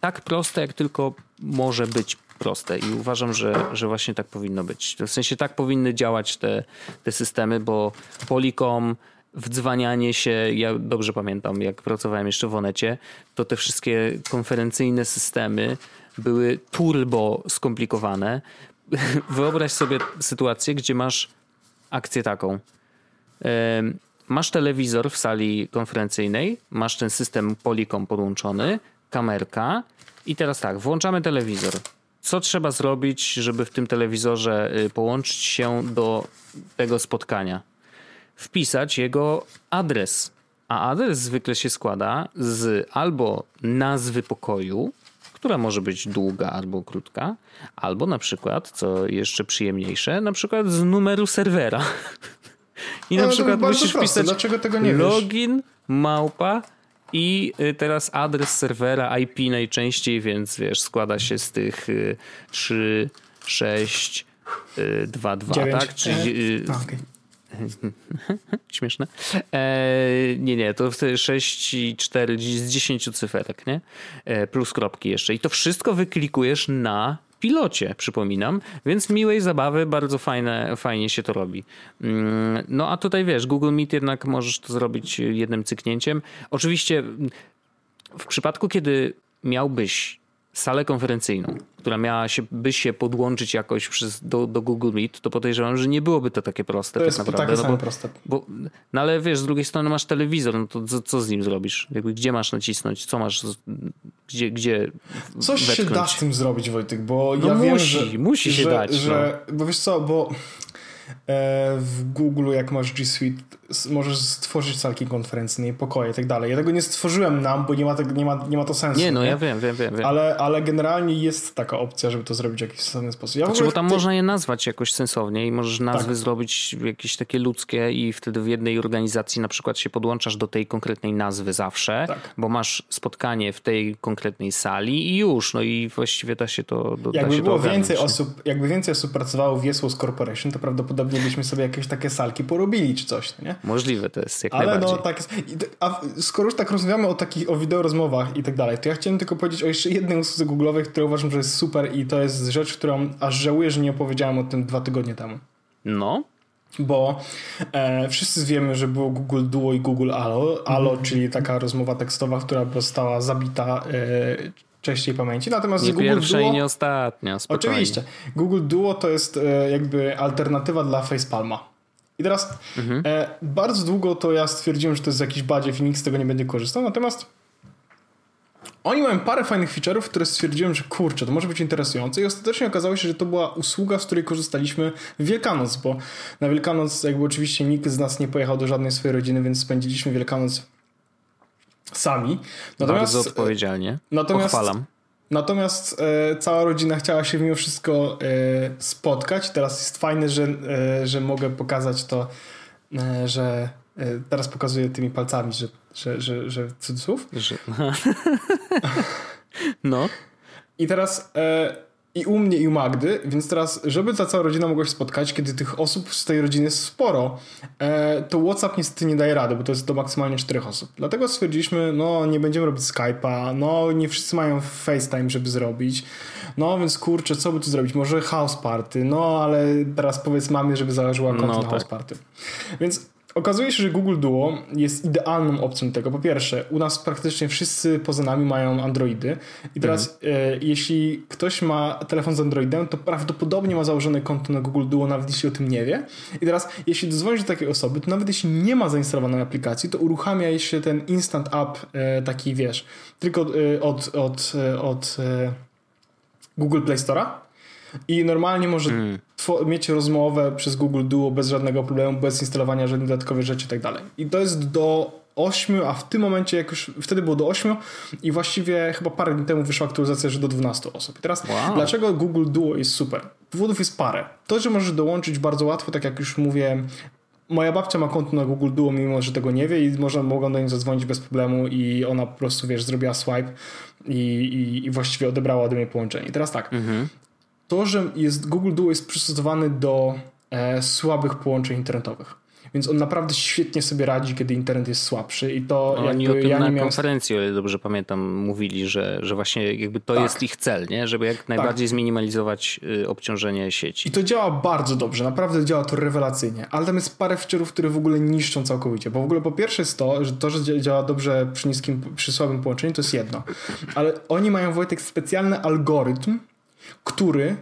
tak proste, jak tylko może być proste i uważam, że, że właśnie tak powinno być. W sensie tak powinny działać te, te systemy, bo Polycom, wdzwanianie się, ja dobrze pamiętam, jak pracowałem jeszcze w Onecie, to te wszystkie konferencyjne systemy były turbo skomplikowane. Wyobraź sobie sytuację, gdzie masz akcję taką. Masz telewizor w sali konferencyjnej, masz ten system Polycom podłączony, kamerka i teraz tak, włączamy telewizor co trzeba zrobić, żeby w tym telewizorze y, połączyć się do tego spotkania? Wpisać jego adres. A adres zwykle się składa z albo nazwy pokoju, która może być długa albo krótka, albo na przykład, co jeszcze przyjemniejsze, na przykład z numeru serwera. I na no, przykład musisz wpisać login, małpa i y, teraz adres serwera IP najczęściej, więc wiesz, składa się z tych 3, 6, 2, 2, tak? Czyli, e, okay. Śmieszne. E, nie, nie, to wtedy 6 i 4 z 10 cyferek, nie? E, plus kropki jeszcze. I to wszystko wyklikujesz na pilocie, przypominam, więc miłej zabawy, bardzo fajne, fajnie się to robi. Mm, no a tutaj wiesz, Google Meet jednak możesz to zrobić jednym cyknięciem. Oczywiście w przypadku, kiedy miałbyś salę konferencyjną, która miała się, by się podłączyć jakoś przez, do, do Google Meet, to podejrzewam, że nie byłoby to takie proste. To tak jest naprawdę. takie no bo, proste. Bo, no ale wiesz, z drugiej strony masz telewizor, no to co, co z nim zrobisz? Jakby, gdzie masz nacisnąć? Co masz, gdzie, gdzie Coś wetknąć? się da z tym zrobić, Wojtek, bo No ja wiem, musi, że... musi się że, dać, Że, Bo wiesz co, bo e, w Google jak masz G Suite możesz stworzyć salki konferencyjne, pokoje i tak dalej. Ja tego nie stworzyłem nam, bo nie ma, tego, nie ma, nie ma to sensu. Nie, no ja wiem, wiem, wiem. wiem. Ale, ale generalnie jest taka opcja, żeby to zrobić w jakiś sensowny sposób. Ja Znaczy, bo tam ty- można je nazwać jakoś sensownie i możesz nazwy Tak. zrobić jakieś takie ludzkie i wtedy w jednej organizacji na przykład się podłączasz do tej konkretnej nazwy zawsze, Tak. bo masz spotkanie w tej konkretnej sali i już, no i właściwie da się to do, Jakby się było ogarnąć, więcej nie? osób, jakby więcej osób pracowało w Jesłos Corporation, to prawdopodobnie byśmy sobie jakieś takie salki porobili czy coś, no nie? Możliwe to jest, jak Ale najbardziej. no tak A skoro już tak rozmawiamy o takich, o wideo rozmowach i tak dalej, to ja chciałem tylko powiedzieć o jeszcze jednej usłudze google'owej, która uważam, że jest super i to jest rzecz, którą aż żałuję, że nie opowiedziałem o tym dwa tygodnie temu. No, Bo e, wszyscy wiemy, że było Google Duo i Google Allo, Allo Mhm. czyli taka rozmowa tekstowa, która została zabita e, częściej pamięci. Natomiast nie Google pierwsza Duo... i nie ostatnia, spokojnie. Oczywiście. Google Duo to jest e, jakby alternatywa dla Facepalma. I teraz Mhm. e, bardzo długo to ja stwierdziłem, że to jest jakiś badziew i nikt z tego nie będzie korzystał, natomiast oni mają parę fajnych feature'ów, które stwierdziłem, że kurczę, to może być interesujące i ostatecznie okazało się, że to była usługa, z której korzystaliśmy w Wielkanoc, bo na Wielkanoc jakby oczywiście nikt z nas nie pojechał do żadnej swojej rodziny, więc spędziliśmy Wielkanoc sami. Natomiast, Bardzo odpowiedzialnie. natomiast- Pochwalam. Natomiast e, cała rodzina chciała się mimo wszystko e, spotkać. Teraz jest fajne, że, e, że mogę pokazać to, e, że e, teraz pokazuję tymi palcami, że, że, że, że cudzysłów. Że... no, I teraz e, i u mnie i u Magdy, więc teraz, żeby ta cała rodzina mogła się spotkać, kiedy tych osób z tej rodziny jest sporo, e, to WhatsApp niestety nie daje rady, bo to jest do maksymalnie czterech osób. Dlatego stwierdziliśmy, no nie będziemy robić Skype'a, no nie wszyscy mają FaceTime, żeby zrobić, no więc kurczę, co by tu zrobić? Może House Party, no ale teraz powiedz mamie, żeby założyła konto No na House tak. Party. Więc okazuje się, że Google Duo jest idealną opcją tego. Po pierwsze, u nas praktycznie wszyscy poza nami mają Androidy i teraz e, jeśli ktoś ma telefon z Androidem, to prawdopodobnie ma założone konto na Google Duo, nawet jeśli o tym nie wie. I teraz, jeśli dzwonisz do takiej osoby, to nawet jeśli nie ma zainstalowanej aplikacji, to uruchamia się ten Instant App e, taki, wiesz, tylko e, od, od, e, od e, Google Play Store'a i normalnie może two- mieć rozmowę przez Google Duo bez żadnego problemu, bez instalowania żadnych dodatkowych rzeczy i tak dalej. I to jest do 8, a w tym momencie, jak już wtedy było do 8 i właściwie chyba parę dni temu wyszła aktualizacja, że do 12 osób. I teraz Wow. dlaczego Google Duo jest super? Powodów jest parę. To, że możesz dołączyć bardzo łatwo, tak jak już mówię, Moja babcia ma konto na Google Duo, mimo że tego nie wie i można, mogą do niej zadzwonić bez problemu i ona po prostu, wiesz, zrobiła swipe i, i, i właściwie odebrała ode mnie połączenie. I teraz tak, Mhm. To, że jest, Google Duo jest przystosowany do e, słabych połączeń internetowych. Więc on naprawdę świetnie sobie radzi, kiedy internet jest słabszy i to Oni jakby o tym ja na miałem... konferencji, o ile dobrze pamiętam, mówili, że, że właśnie jakby to Tak. jest ich cel, nie? żeby jak najbardziej zminimalizować y, obciążenie sieci. I to działa bardzo dobrze, naprawdę działa to rewelacyjnie, ale tam jest parę feature'ów, które w ogóle niszczą całkowicie, bo w ogóle po pierwsze jest to, że to, że dzia- działa dobrze przy niskim, przy słabym połączeniu, to jest jedno, ale oni mają, Wojtek, specjalny algorytm, który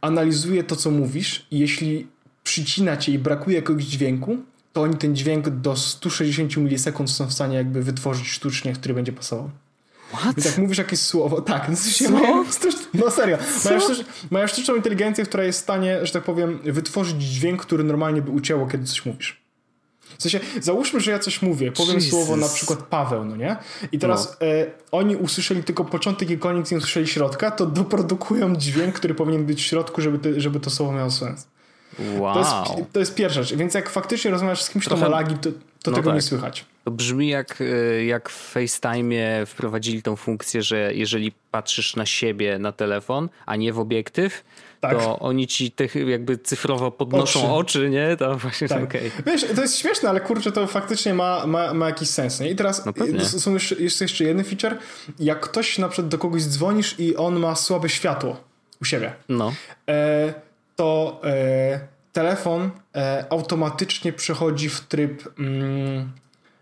analizuje to, co mówisz i jeśli przycina cię i brakuje jakiegoś dźwięku, to oni ten dźwięk do 160 milisekund są w stanie jakby wytworzyć sztucznie, który będzie pasował. What? Więc jak mówisz jakieś słowo, tak, no, mają, sztucz- no serio, mają, sztucz, mają sztuczną inteligencję, która jest w stanie, że tak powiem, wytworzyć dźwięk, który normalnie by ucięło, kiedy coś mówisz. W sensie, załóżmy, że ja coś mówię, powiem Jesus. słowo na przykład Paweł, no nie? I teraz e, oni usłyszeli tylko początek i koniec, nie usłyszeli środka, to doprodukują dźwięk, który powinien być w środku, żeby, te, żeby to słowo miało sens. Wow. To, jest, to jest pierwsza rzecz. Więc jak faktycznie rozmawiasz z kimś, Trochę- ma lagi, to, to no tego nie tak. słychać. To brzmi jak, y, jak w FaceTime wprowadzili tą funkcję, że jeżeli patrzysz na siebie na telefon, a nie w obiektyw, tak. to oni ci tych jakby cyfrowo podnoszą oczy, oczy nie? To właśnie tak. okej. Okay. Wiesz, to jest śmieszne, ale kurczę, to faktycznie ma, ma, ma jakiś sens, nie? I teraz no są jeszcze, jest jeszcze jeden feature. Jak ktoś na przykład do kogoś dzwonisz i on ma słabe światło u siebie, no. E, to e, telefon e, automatycznie przechodzi w tryb mm,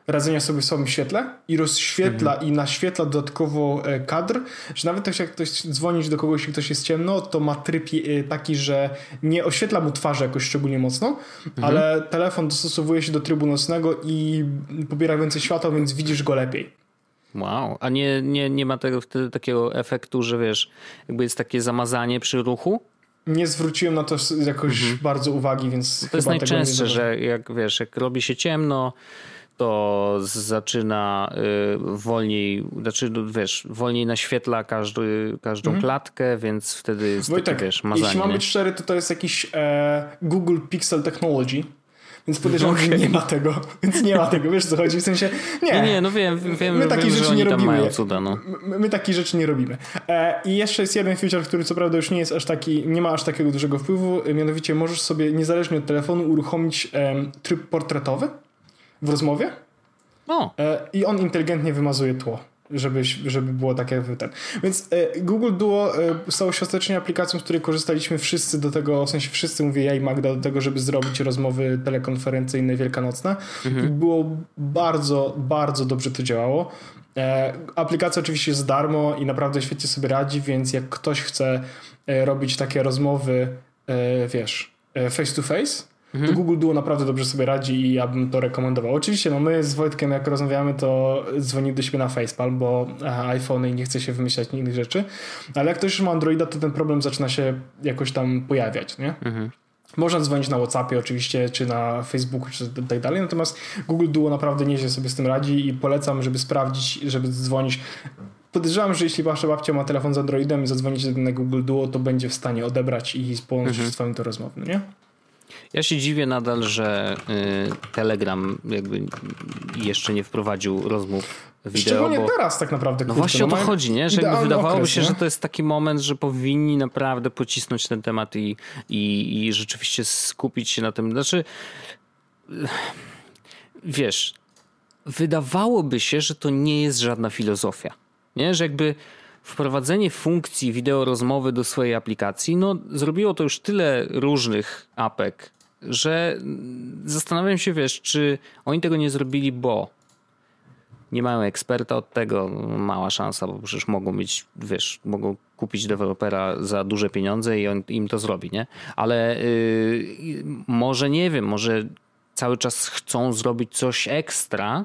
radzenia sobie w słabym świetle i rozświetla mhm. i naświetla dodatkowo e, kadr, że nawet jak ktoś dzwonić do kogoś i ktoś jest ciemno, to ma tryb e, taki, że nie oświetla mu twarzy jakoś szczególnie mocno, mhm. ale telefon dostosowuje się do trybu nocnego i pobiera więcej światła, więc widzisz go lepiej. Wow, a nie, nie, nie ma tego wtedy takiego efektu, że wiesz, jakby jest takie zamazanie przy ruchu? Nie zwróciłem na to jakoś mhm. bardzo uwagi, więc. To jest najczęstsze, że jak wiesz, jak robi się ciemno, to zaczyna y, wolniej, znaczy no, wiesz, wolniej naświetla każdy, każdą mhm. klatkę, więc wtedy jest Wojtek, takie, wiesz, mazanie. Jeśli mam być szczery, to to jest jakiś e, Google Pixel Technology, więc podejrzewam, okay. że nie ma tego. Więc nie ma tego, wiesz co chodzi? W sensie, nie. Nie, nie no wiem, wiem, my takich rzeczy nie robimy. Cuda, no. my, my takich rzeczy nie robimy. E, I jeszcze jest jeden feature, który co prawda już nie jest aż taki, nie ma aż takiego dużego wpływu, mianowicie możesz sobie niezależnie od telefonu uruchomić e, tryb portretowy w rozmowie. O. E, I on inteligentnie wymazuje tło. Żeby, żeby było tak jak ten. Więc e, Google Duo e, stało się ostatecznie aplikacją, z której korzystaliśmy wszyscy do tego, w sensie wszyscy, mówię ja i Magda, do tego, żeby zrobić rozmowy telekonferencyjne wielkanocne. Mhm. Było bardzo, bardzo dobrze to działało. Aplikacja oczywiście jest darmo i naprawdę świetnie sobie radzi, więc jak ktoś chce robić takie rozmowy, wiesz, face to face, Mhm. Google Duo naprawdę dobrze sobie radzi i ja bym to rekomendował. Oczywiście, no my z Wojtkiem jak rozmawiamy, to dzwoni do siebie na Facepal, bo iPhone i nie chce się wymyślać innych rzeczy, ale jak ktoś już ma Androida, to ten problem zaczyna się jakoś tam pojawiać, nie? Mhm. Można dzwonić na WhatsAppie oczywiście, czy na Facebooku, czy tak dalej, natomiast Google Duo naprawdę nieźle sobie z tym radzi i polecam, żeby sprawdzić, żeby dzwonić podejrzewam, że jeśli wasza babcia ma telefon z Androidem i zadzwonicie na Google Duo, to będzie w stanie odebrać i połączyć mhm. z wami to rozmowę, no nie? Ja się dziwię nadal, że y, Telegram jakby jeszcze nie wprowadził rozmów wideo. Szczególnie bo... teraz tak naprawdę. No właśnie o to chodzi, nie? Że wydawałoby okres, się, nie? że to jest taki moment, że powinni naprawdę pocisnąć ten temat i, i, i rzeczywiście skupić się na tym. Znaczy, wiesz, wydawałoby się, że to nie jest żadna filozofia. Nie? Że jakby wprowadzenie funkcji wideo rozmowy do swojej aplikacji, no zrobiło to już tyle różnych apek, że zastanawiam się, wiesz, czy oni tego nie zrobili, bo nie mają eksperta od tego, mała szansa, bo przecież mogą mieć, wiesz, mogą kupić dewelopera za duże pieniądze i on im to zrobi, nie? Ale yy, może nie wiem, może cały czas chcą zrobić coś ekstra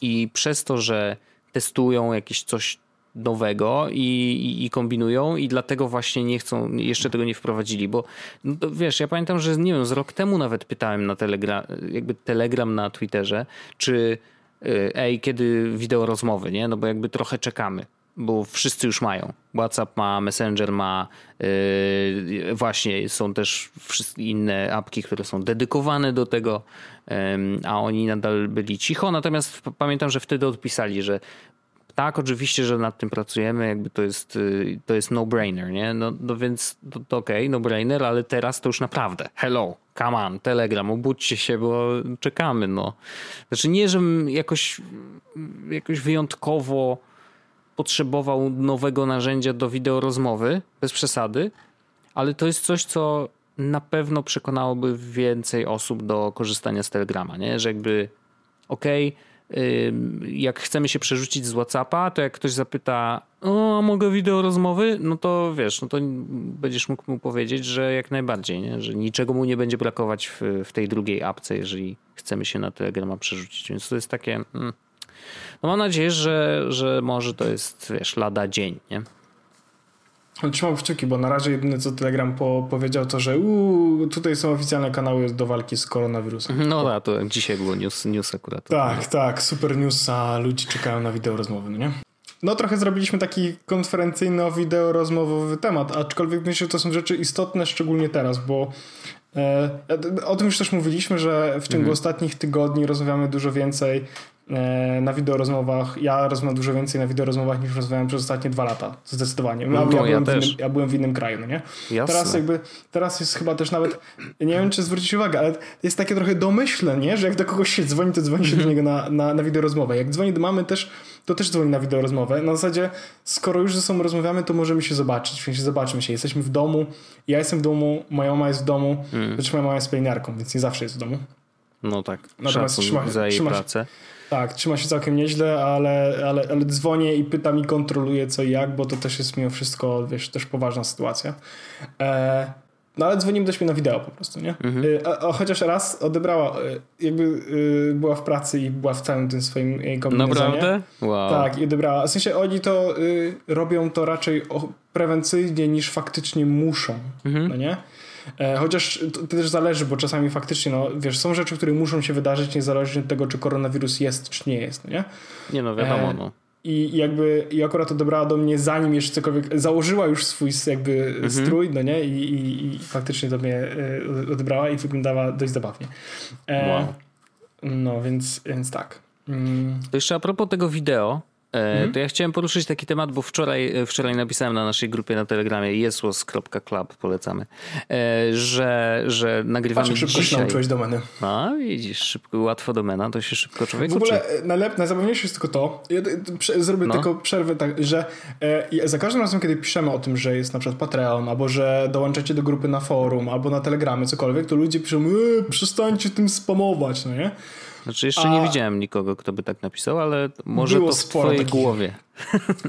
i przez to, że testują jakieś coś nowego i, i, i, kombinują i dlatego właśnie nie chcą, jeszcze tego nie wprowadzili, bo no wiesz, ja pamiętam, że nie wiem, z rok temu nawet pytałem na Telegram, jakby Telegram na Twitterze, czy y, ej, kiedy wideo rozmowy, nie? No bo jakby trochę czekamy bo wszyscy już mają. WhatsApp ma, Messenger ma, yy, właśnie są też inne apki, które są dedykowane do tego, yy, a oni nadal byli cicho. Natomiast pamiętam, że wtedy odpisali, że tak, oczywiście, że nad tym pracujemy, jakby to jest, y, to jest no-brainer, nie? No, no więc to, to okej, okay, no-brainer, ale teraz to już naprawdę. Hello, come on, Telegram, obudźcie się, bo czekamy, no. Znaczy nie, żebym jakoś, jakoś wyjątkowo potrzebował nowego narzędzia do wideo rozmowy, bez przesady, ale to jest coś, co na pewno przekonałoby więcej osób do korzystania z Telegrama, nie? Że jakby okej, okay, jak chcemy się przerzucić z WhatsAppa, to jak ktoś zapyta, o, mogę wideo rozmowy? No to wiesz, no to będziesz mógł mu powiedzieć, że jak najbardziej, nie? że niczego mu nie będzie brakować w, w tej drugiej apce, jeżeli chcemy się na Telegrama przerzucić. Więc to jest takie. Hmm. No mam nadzieję, że, że może to jest, wiesz, lada dzień, nie? Trzymam kciuki, bo na razie jedyne co Telegram po, powiedział to, że uu, tutaj są oficjalne kanały do walki z koronawirusem. No tak, to dzisiaj było news, news akurat. Tak, tak, super news, a ludzie czekają na wideo rozmowy, no nie? No trochę zrobiliśmy taki konferencyjno-wideo rozmowowy temat, aczkolwiek myślę, że to są rzeczy istotne, szczególnie teraz, bo e, o tym już też mówiliśmy, że w ciągu mhm. ostatnich tygodni rozmawiamy dużo więcej e, na wideorozmowach, ja rozmawiam dużo więcej na wideorozmowach niż rozmawiałem przez ostatnie dwa lata, zdecydowanie. Ja, No, ja, byłem, w też. innym, ja byłem w innym kraju, no nie? Jasne. Teraz jakby, teraz jest chyba też nawet, nie wiem czy zwrócić uwagę, ale jest takie trochę domyślne, nie? Że jak do kogoś się dzwoni, to dzwoni się do niego na, na, na wideorozmowę. Jak dzwoni do mamy też, to też dzwoni na wideorozmowę. Na zasadzie, skoro już ze sobą rozmawiamy, to możemy się zobaczyć, więc zobaczmy się. Jesteśmy w domu, ja jestem w domu, moja mama jest w domu, Mm. znaczy moja mama jest pielęgniarką, więc nie zawsze jest w domu. No tak, Natomiast szacun trzyma- za jej trzyma się- pracę. Tak, trzyma się całkiem nieźle, ale, ale, ale dzwonię i pytam i kontroluję co i jak, bo to też jest mimo wszystko, wiesz, też poważna sytuacja. E, no ale dzwonimy do siebie na wideo po prostu, nie? E, a, a chociaż raz odebrała, e, jakby e, była w pracy i była w całym tym swoim e, kombinezonie. Naprawdę? Wow. Tak, i odebrała. W sensie oni to y, robią to raczej o, prewencyjnie niż faktycznie muszą, no nie? E, chociaż to, to też zależy, bo czasami faktycznie, no wiesz, są rzeczy, które muszą się wydarzyć niezależnie od tego, czy koronawirus jest, czy nie jest, no nie? Nie no, wiadomo, E, no. I jakby i akurat odebrała do mnie zanim jeszcze cokolwiek, założyła już swój jakby Mhm. strój, no nie? I, i, i faktycznie do mnie e, odebrała i wyglądała dość zabawnie. E, Wow. No, więc, więc tak. Mm, To jeszcze a propos tego wideo, Mhm. to ja chciałem poruszyć taki temat, bo wczoraj, e, wczoraj napisałem na naszej grupie na Telegramie jesłos.club, polecamy, e, że, że nagrywamy patrz, szybko się nauczyłeś domeny. A, widzisz, szybko, łatwo domena, to się szybko człowiek W ogóle e, najlep, najzabawniejsze jest tylko to, ja zrobię No. tylko przerwę, tak, że e, za każdym razem, kiedy piszemy o tym, że jest na przykład Patreon, albo że dołączacie do grupy na forum, albo na Telegramie, cokolwiek, to ludzie piszą, e, przestańcie tym spamować, no nie? Znaczy jeszcze a- nie widziałem nikogo, kto by tak napisał, ale może Było to w twojej takich. głowie.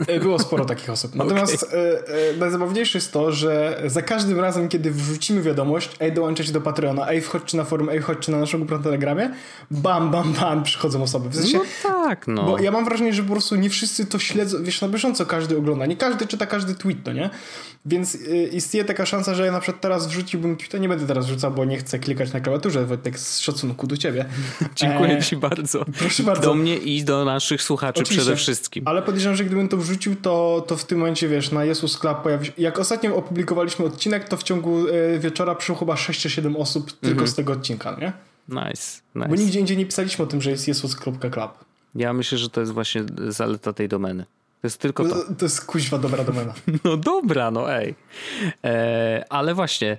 E, Było sporo takich osób. Natomiast e, e, najzabawniejsze jest to, że za każdym razem, kiedy wrzucimy wiadomość, ej, dołączajcie do Patreona, ej, wchodźcie na forum, ej, wchodźcie na naszą grupę na Telegramie, bam, bam, bam, przychodzą osoby. W sensie, No tak, no. Bo ja mam wrażenie, że po prostu nie wszyscy to śledzą, wiesz, na bieżąco każdy ogląda. Nie każdy czyta każdy tweet, no nie? Więc istnieje taka szansa, że ja na przykład teraz wrzuciłbym tweeta, nie będę teraz wrzucał, bo nie chcę klikać na klawiaturze, Wojtek, z szacunku do ciebie. Dziękuję E, ci bardzo. proszę bardzo. Do mnie i do naszych słuchaczy Oczywiście. przede wszystkim. Ale podejrzewam, że gdybym to wrzucił, to, to w tym momencie, wiesz, na Jesus Club pojawi się... Jak ostatnio opublikowaliśmy odcinek, to w ciągu y, wieczora przyszło chyba 6 czy 7 osób tylko z tego odcinka, nie? Nice, Bo nice. nigdzie indziej nie pisaliśmy o tym, że jest jesus.club. Ja myślę, że to jest właśnie zaleta tej domeny. To jest tylko to. To, jest kuźwa dobra domena. No dobra, no ej. E, ale właśnie,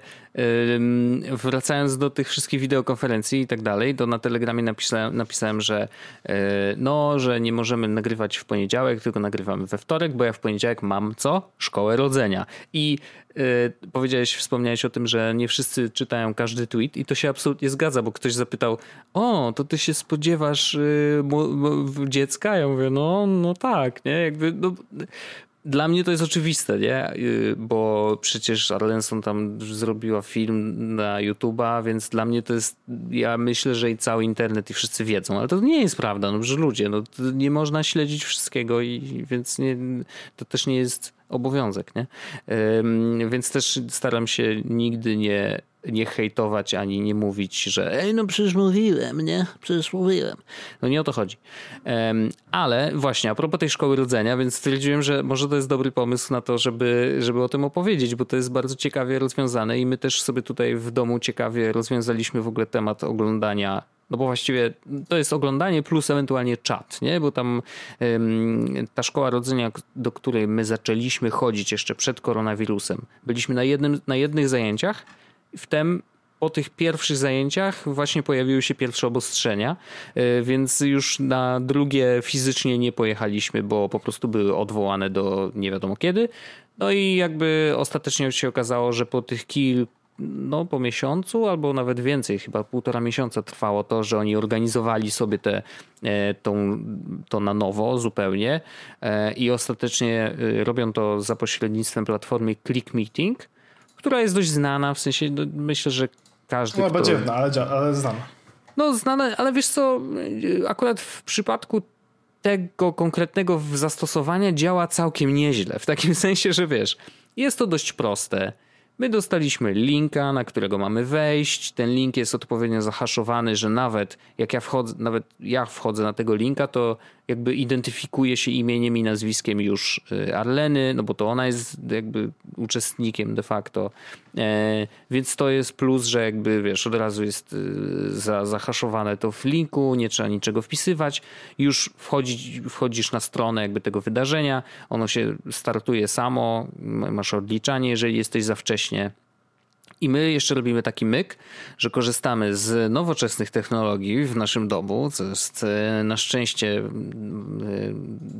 wracając do tych wszystkich wideokonferencji i tak dalej, to na Telegramie napisałem, napisałem że e, no, że nie możemy nagrywać w poniedziałek, tylko nagrywamy we wtorek, bo ja w poniedziałek mam co? Szkołę rodzenia. I e, powiedziałeś, wspomniałeś o tym, że nie wszyscy czytają każdy tweet i to się absolutnie zgadza, bo ktoś zapytał, o, to ty się spodziewasz y, dziecka? Ja mówię, no, no tak, nie? Jakby, no, dla mnie to jest oczywiste, nie? Y, Bo przecież Arlenson tam zrobiła film na YouTube'a, więc dla mnie to jest, ja myślę, że i cały internet i wszyscy wiedzą, ale to nie jest prawda, no że ludzie, no nie można śledzić wszystkiego i więc nie, to też nie jest obowiązek, nie? Więc też staram się nigdy nie nie hejtować ani nie mówić, że ej, no przecież mówiłem, nie? Przecież mówiłem. No nie o to chodzi. Ale właśnie, a propos tej szkoły rodzenia, więc stwierdziłem, że może to jest dobry pomysł na to, żeby, żeby o tym opowiedzieć, bo to jest bardzo ciekawie rozwiązane i my też sobie tutaj w domu ciekawie rozwiązaliśmy w ogóle temat oglądania no bo właściwie to jest oglądanie plus ewentualnie czat, nie? Bo tam ym, ta szkoła rodzenia, do której my zaczęliśmy chodzić jeszcze przed koronawirusem, byliśmy na, jednym, na jednych zajęciach, wtem po tych pierwszych zajęciach właśnie pojawiły się pierwsze obostrzenia, y, więc już na drugie fizycznie nie pojechaliśmy, bo po prostu były odwołane do nie wiadomo kiedy. No i jakby ostatecznie się okazało, że po tych kilku no po miesiącu albo nawet więcej, chyba półtora miesiąca trwało to, że oni organizowali sobie te, e, tą, to na nowo zupełnie e, i ostatecznie e, robią to za pośrednictwem platformy Click Meeting, która jest dość znana, w sensie no, myślę, że każdy, No, kto... będzie, no, ale, ale znam. No znane, ale wiesz co, akurat w przypadku tego konkretnego zastosowania działa całkiem nieźle. W takim sensie, że wiesz, jest to dość proste. My dostaliśmy linka, na którego mamy wejść. Ten link jest odpowiednio zahaszowany, że nawet jak ja wchodzę, nawet ja wchodzę na tego linka, to jakby identyfikuje się imieniem i nazwiskiem już y, Arleny, no bo to ona jest jakby uczestnikiem de facto. E, więc to jest plus, że jakby wiesz, od razu jest y, za, zahaszowane to w linku, nie trzeba niczego wpisywać. Już wchodzi, wchodzisz na stronę jakby tego wydarzenia, ono się startuje samo, masz odliczanie, jeżeli jesteś za wcześnie i my jeszcze robimy taki myk, że korzystamy z nowoczesnych technologii w naszym domu, co jest e, na szczęście e,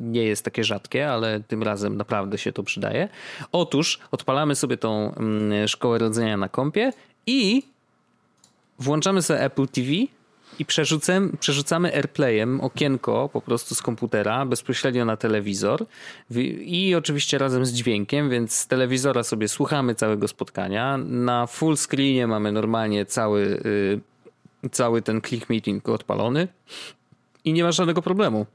nie jest takie rzadkie, ale tym razem naprawdę się to przydaje. Otóż odpalamy sobie tą szkołę rodzenia na kompie i włączamy sobie Apple TV i przerzucamy, przerzucamy AirPlayem okienko po prostu z komputera bezpośrednio na telewizor i oczywiście razem z dźwiękiem, więc z telewizora sobie słuchamy całego spotkania. Na full screenie mamy normalnie cały, y, cały ten click meeting odpalony i nie ma żadnego problemu.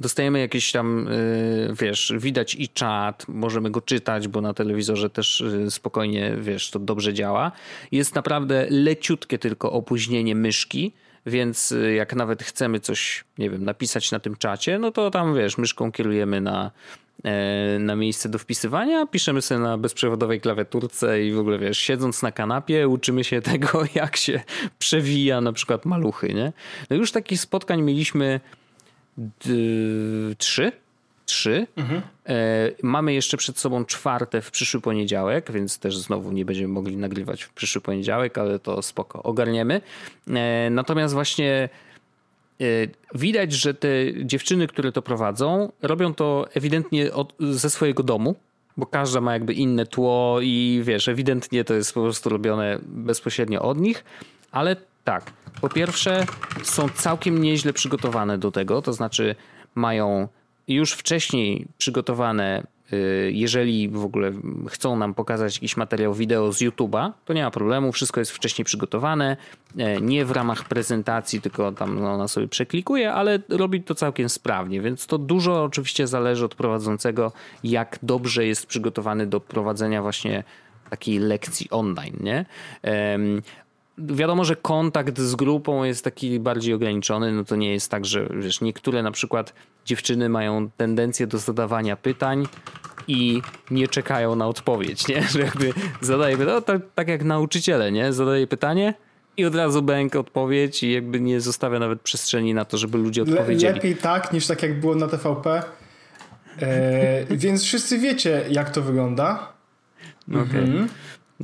Dostajemy jakieś tam, y, wiesz, widać i czat, możemy go czytać, bo na telewizorze też y, spokojnie, wiesz, to dobrze działa. Jest naprawdę leciutkie tylko opóźnienie myszki, więc y, jak nawet chcemy coś, nie wiem, napisać na tym czacie, no to tam, wiesz, myszką kierujemy na, e, na miejsce do wpisywania, piszemy sobie na bezprzewodowej klawiaturce i w ogóle, wiesz, siedząc na kanapie uczymy się tego, jak się przewija na przykład maluchy, nie? No już takich spotkań mieliśmy trzy trzy. Mhm. E, mamy jeszcze przed sobą czwarte w przyszły poniedziałek, więc też znowu nie będziemy mogli nagrywać w przyszły poniedziałek, ale to spoko, ogarniemy. E, natomiast właśnie e, widać, że te dziewczyny, które to prowadzą, robią to ewidentnie od, ze swojego domu, bo każda ma jakby inne tło i wiesz, ewidentnie to jest po prostu robione bezpośrednio od nich, ale tak, po pierwsze są całkiem nieźle przygotowane do tego, to znaczy mają już wcześniej przygotowane, y, jeżeli w ogóle chcą nam pokazać jakiś materiał wideo z YouTube'a, to nie ma problemu, wszystko jest wcześniej przygotowane, e, nie w ramach prezentacji, tylko tam no, ona sobie przeklikuje, ale robi to całkiem sprawnie, więc to dużo oczywiście zależy od prowadzącego, jak dobrze jest przygotowany do prowadzenia właśnie takiej lekcji online, nie? Wiadomo, że kontakt z grupą jest taki bardziej ograniczony, no to nie jest tak, że wiesz, niektóre na przykład dziewczyny mają tendencję do zadawania pytań i nie czekają na odpowiedź, nie? Że jakby zadaje pytanie, no, tak, tak jak nauczyciele, nie? Zadaje pytanie i od razu bęk odpowiedź i jakby nie zostawia nawet przestrzeni na to, żeby ludzie odpowiedzieli. lepiej tak niż tak jak było na TVP. E, więc wszyscy wiecie jak to wygląda. Okay. Mhm.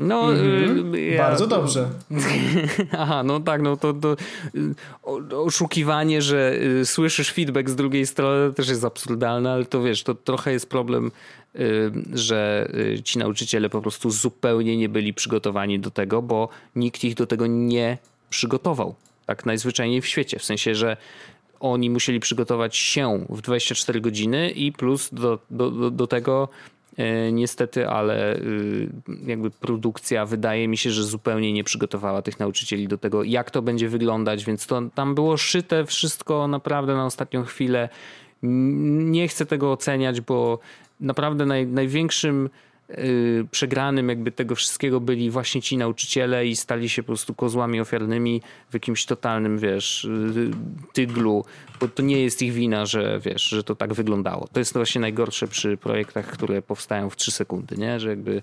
No, mm-hmm. ja, bardzo dobrze. Aha, no tak, no to, to oszukiwanie, że y, słyszysz feedback z drugiej strony też jest absurdalne, ale to wiesz, to trochę jest problem, y, że y, ci nauczyciele po prostu zupełnie nie byli przygotowani do tego, bo nikt ich do tego nie przygotował. Tak najzwyczajniej w świecie. W sensie, że oni musieli przygotować się w 24 godziny i plus do, do, do, do tego niestety, ale y, jakby produkcja wydaje mi się, że zupełnie nie przygotowała tych nauczycieli do tego, jak to będzie wyglądać, więc to tam było szyte wszystko naprawdę na ostatnią chwilę. Nie chcę tego oceniać, bo naprawdę naj, największym przegranym jakby tego wszystkiego byli właśnie ci nauczyciele i stali się po prostu kozłami ofiarnymi w jakimś totalnym, wiesz, y, tyglu, bo to nie jest ich wina, że wiesz, że to tak wyglądało. To jest właśnie najgorsze przy projektach, które powstają w 3 sekundy, nie? Że jakby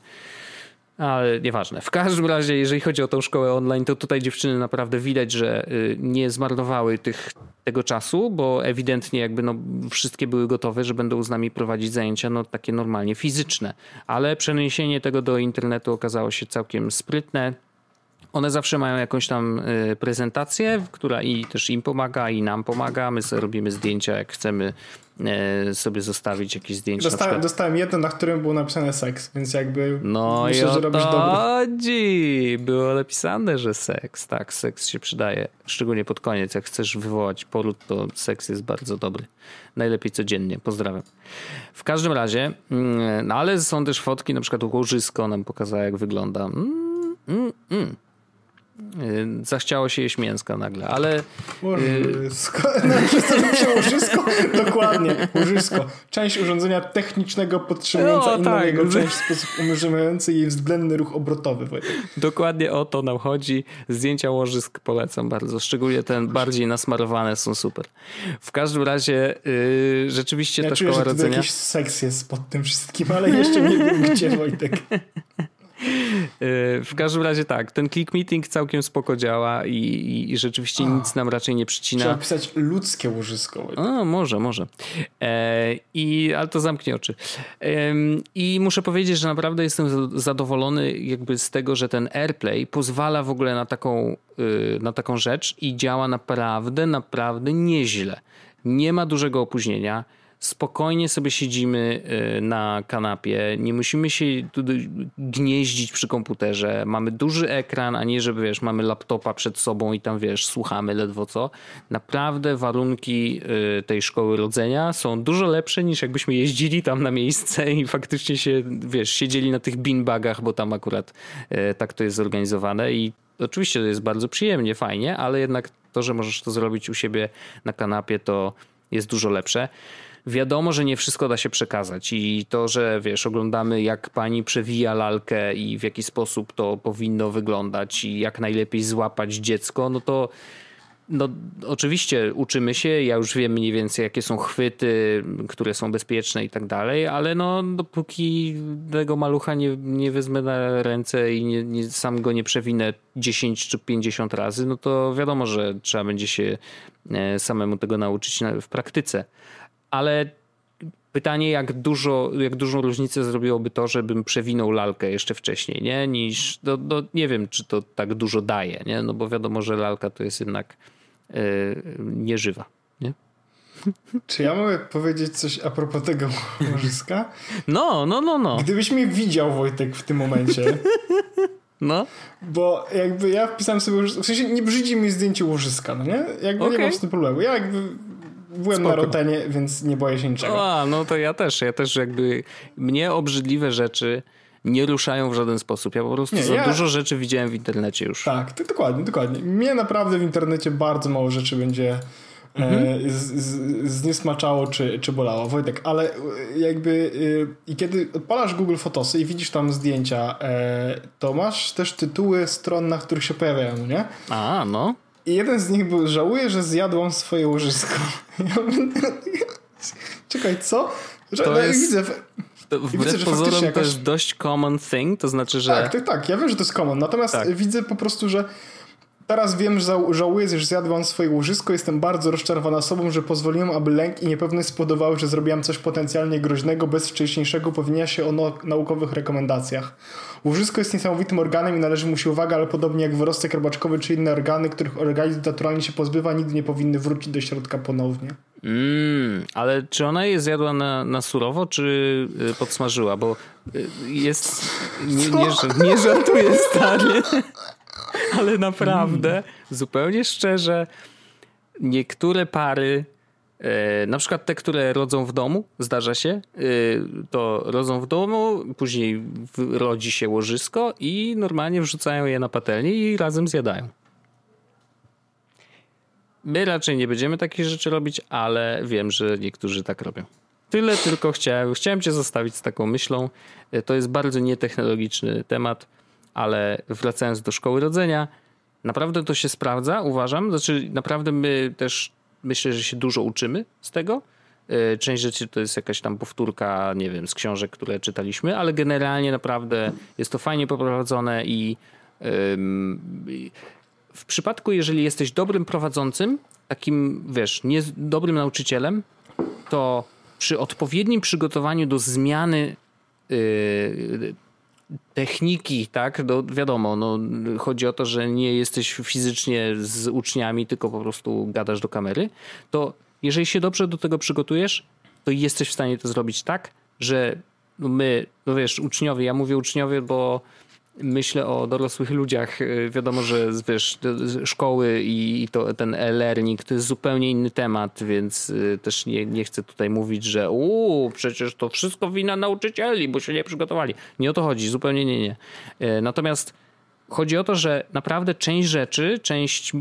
ale nieważne. W każdym razie, jeżeli chodzi o tą szkołę online, to tutaj dziewczyny naprawdę widać, że y, nie zmarnowały tych, tego czasu, bo ewidentnie jakby no, wszystkie były gotowe, że będą z nami prowadzić zajęcia no, takie normalnie fizyczne. Ale przeniesienie tego do internetu okazało się całkiem sprytne. One zawsze mają jakąś tam y, prezentację, która i też im pomaga, i nam pomaga. My robimy zdjęcia, jak chcemy E, sobie zostawić jakieś zdjęcia. Dostałem, dostałem jedno, na którym było napisane seks, więc jakby no myślę, i że robisz chodzi. Było napisane, że seks. Tak, seks się przydaje. Szczególnie pod koniec. Jak chcesz wywołać poród, to seks jest bardzo dobry. Najlepiej codziennie. Pozdrawiam. W każdym razie, mm, no ale są też fotki, na przykład łożysko nam pokazała, jak wygląda. Mm, mm, mm. Y, zachciało się jeść mięska nagle, ale... Łożysko. No, się łożysko? Dokładnie, łożysko. Część urządzenia technicznego podtrzymująca no, tak. jego część w sposób umożliwiający jej względny ruch obrotowy. Dokładnie o to nam chodzi. Zdjęcia łożysk polecam bardzo. Szczególnie ten bardziej nasmarowane są super. W każdym razie yy, rzeczywiście ja ta czuję, szkoła że rodzenia... jakiś seks jest pod tym wszystkim, ale jeszcze nie wiem gdzie Wojtek. W każdym razie tak, ten click meeting całkiem spoko działa i, i, i rzeczywiście nic nam raczej nie przycina. Trzeba pisać ludzkie łożysko. O, może, może. E, i, ale to zamknie oczy. E, I muszę powiedzieć, że naprawdę jestem zadowolony jakby z tego, że ten AirPlay pozwala w ogóle na taką, y, na taką rzecz i działa naprawdę, naprawdę nieźle. Nie ma dużego opóźnienia spokojnie sobie siedzimy y, na kanapie, nie musimy się gnieździć przy komputerze, mamy duży ekran, a nie, że wiesz, mamy laptopa przed sobą i tam wiesz, słuchamy ledwo co. Naprawdę warunki y, tej szkoły rodzenia są dużo lepsze niż jakbyśmy jeździli tam na miejsce i faktycznie się, wiesz, siedzieli na tych beanbagach, bo tam akurat y, tak to jest zorganizowane. I oczywiście to jest bardzo przyjemnie, fajnie, ale jednak to, że możesz to zrobić u siebie na kanapie, to jest dużo lepsze wiadomo, że nie wszystko da się przekazać. I to, że wiesz, oglądamy jak pani przewija lalkę i w jaki sposób to powinno wyglądać i jak najlepiej złapać dziecko, no to no, oczywiście uczymy się, ja już wiem mniej więcej, jakie są chwyty, które są bezpieczne i tak dalej, ale no, dopóki tego malucha nie, nie wezmę na ręce i nie, nie, sam go nie przewinę 10 czy 50 razy, no to wiadomo, że trzeba będzie się e, samemu tego nauczyć w praktyce ale pytanie, jak dużo, jak dużą różnicę zrobiłoby to, żebym przewinął lalkę jeszcze wcześniej, nie? Niż, no, no, nie wiem, czy to tak dużo daje, nie? No bo wiadomo, że lalka to jest jednak yy, nieżywa, nie? Czy ja mogę powiedzieć coś a propos tego łożyska? No, no, no, no. Gdybyś mnie widział, Wojtek, w tym momencie. No. Bo jakby ja wpisałem sobie, w sensie nie brzydzi mi zdjęcie łożyska, no nie? Jakby okay. nie mam z tym problemu. Ja jakby Byłem Spoko. na Rotenie, więc nie boję się niczego. A, no to ja też. Ja też jakby mnie obrzydliwe rzeczy nie ruszają w żaden sposób. Ja po prostu nie, za ja... dużo rzeczy widziałem w internecie już. Tak, to dokładnie, dokładnie. Mnie naprawdę w internecie bardzo mało rzeczy będzie e, mhm. z, z, zniesmaczało czy, czy bolało. Wojtek, ale e, jakby e, i kiedy odpalasz Google Fotosy i widzisz tam zdjęcia, to masz też tytuły stron, na których się pojawiają, nie? A, no. I jeden z nich był, żałuję, że zjadłam swoje łożysko. Czekaj, co? Że, to no, jest... widzę, to wbrew widzę, pozorom jakaś... to jest dość common thing, to znaczy, że... Tak, tak, tak, ja wiem, że to jest common, natomiast tak. widzę po prostu, że Teraz wiem, że żałuję, że zjadłam swoje łożysko. Jestem bardzo rozczarowana sobą, że pozwoliłem, aby lęk i niepewność spowodowały, że zrobiłam coś potencjalnie groźnego bez wcześniejszego powinienia się o naukowych rekomendacjach. Łożysko jest niesamowitym organem i należy mu się uwaga, ale podobnie jak wyrostek robaczkowy czy inne organy, których organizm naturalnie się pozbywa, nigdy nie powinny wrócić do środka ponownie. Mm, ale czy ona je zjadła na, na surowo, czy y, podsmażyła? Bo y, jest... Nie, nie, nie żartuję, stary. Ale naprawdę, mm. zupełnie szczerze, niektóre pary, e, na przykład te, które rodzą w domu, zdarza się, e, to rodzą w domu, później rodzi się łożysko i normalnie wrzucają je na patelnię i razem zjadają. My raczej nie będziemy takich rzeczy robić, ale wiem, że niektórzy tak robią. Tyle tylko chciałem. Chciałem cię zostawić z taką myślą. E, to jest bardzo nietechnologiczny temat ale wracając do szkoły rodzenia, naprawdę to się sprawdza, uważam. Znaczy, naprawdę my też myślę, że się dużo uczymy z tego. E, część rzeczy to jest jakaś tam powtórka, nie wiem, z książek, które czytaliśmy, ale generalnie naprawdę jest to fajnie poprowadzone i w przypadku, jeżeli jesteś dobrym prowadzącym, takim, wiesz, nie dobrym nauczycielem, to przy odpowiednim przygotowaniu do zmiany y, techniki, tak, no wiadomo, no, chodzi o to, że nie jesteś fizycznie z uczniami, tylko po prostu gadasz do kamery, to jeżeli się dobrze do tego przygotujesz, to jesteś w stanie to zrobić tak, że my, no wiesz, uczniowie, ja mówię uczniowie, bo myślę o dorosłych ludziach. Y, wiadomo, że wiesz, szkoły i to, ten e-learning to jest zupełnie inny temat, więc y, też nie, nie chcę tutaj mówić, że uuu, przecież to wszystko wina nauczycieli, bo się nie przygotowali. Nie o to chodzi, zupełnie nie, nie. Y, natomiast chodzi o to, że naprawdę część rzeczy, część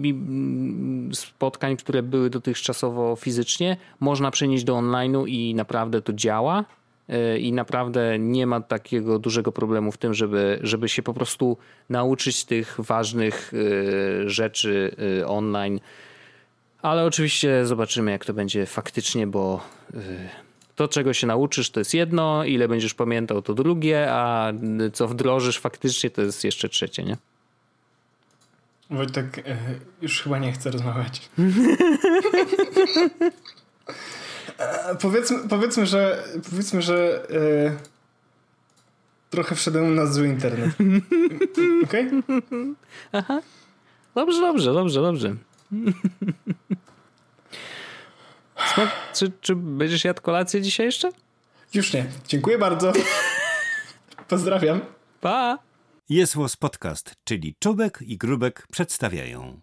spotkań, które były dotychczasowo fizycznie, można przenieść do online'u i naprawdę to działa. I naprawdę nie ma takiego dużego problemu w tym, żeby, żeby się po prostu nauczyć tych ważnych e, rzeczy e, online. Ale oczywiście zobaczymy, jak to będzie faktycznie, bo to, czego się nauczysz, to jest jedno, ile będziesz pamiętał, to drugie, a co wdrożysz faktycznie, to jest jeszcze trzecie, nie? Wojtek, już chyba nie chcę rozmawiać. E, powiedzmy, powiedzmy, że powiedzmy, że e, trochę wszedłem na zły internet. Okej? Okay? Aha. Dobrze, dobrze, dobrze, dobrze. Smok, czy, czy będziesz jadł kolację dzisiaj jeszcze? Już nie. Dziękuję bardzo. Pozdrawiam. Pa! Jest Podcast, czyli Czubek i Grubek przedstawiają.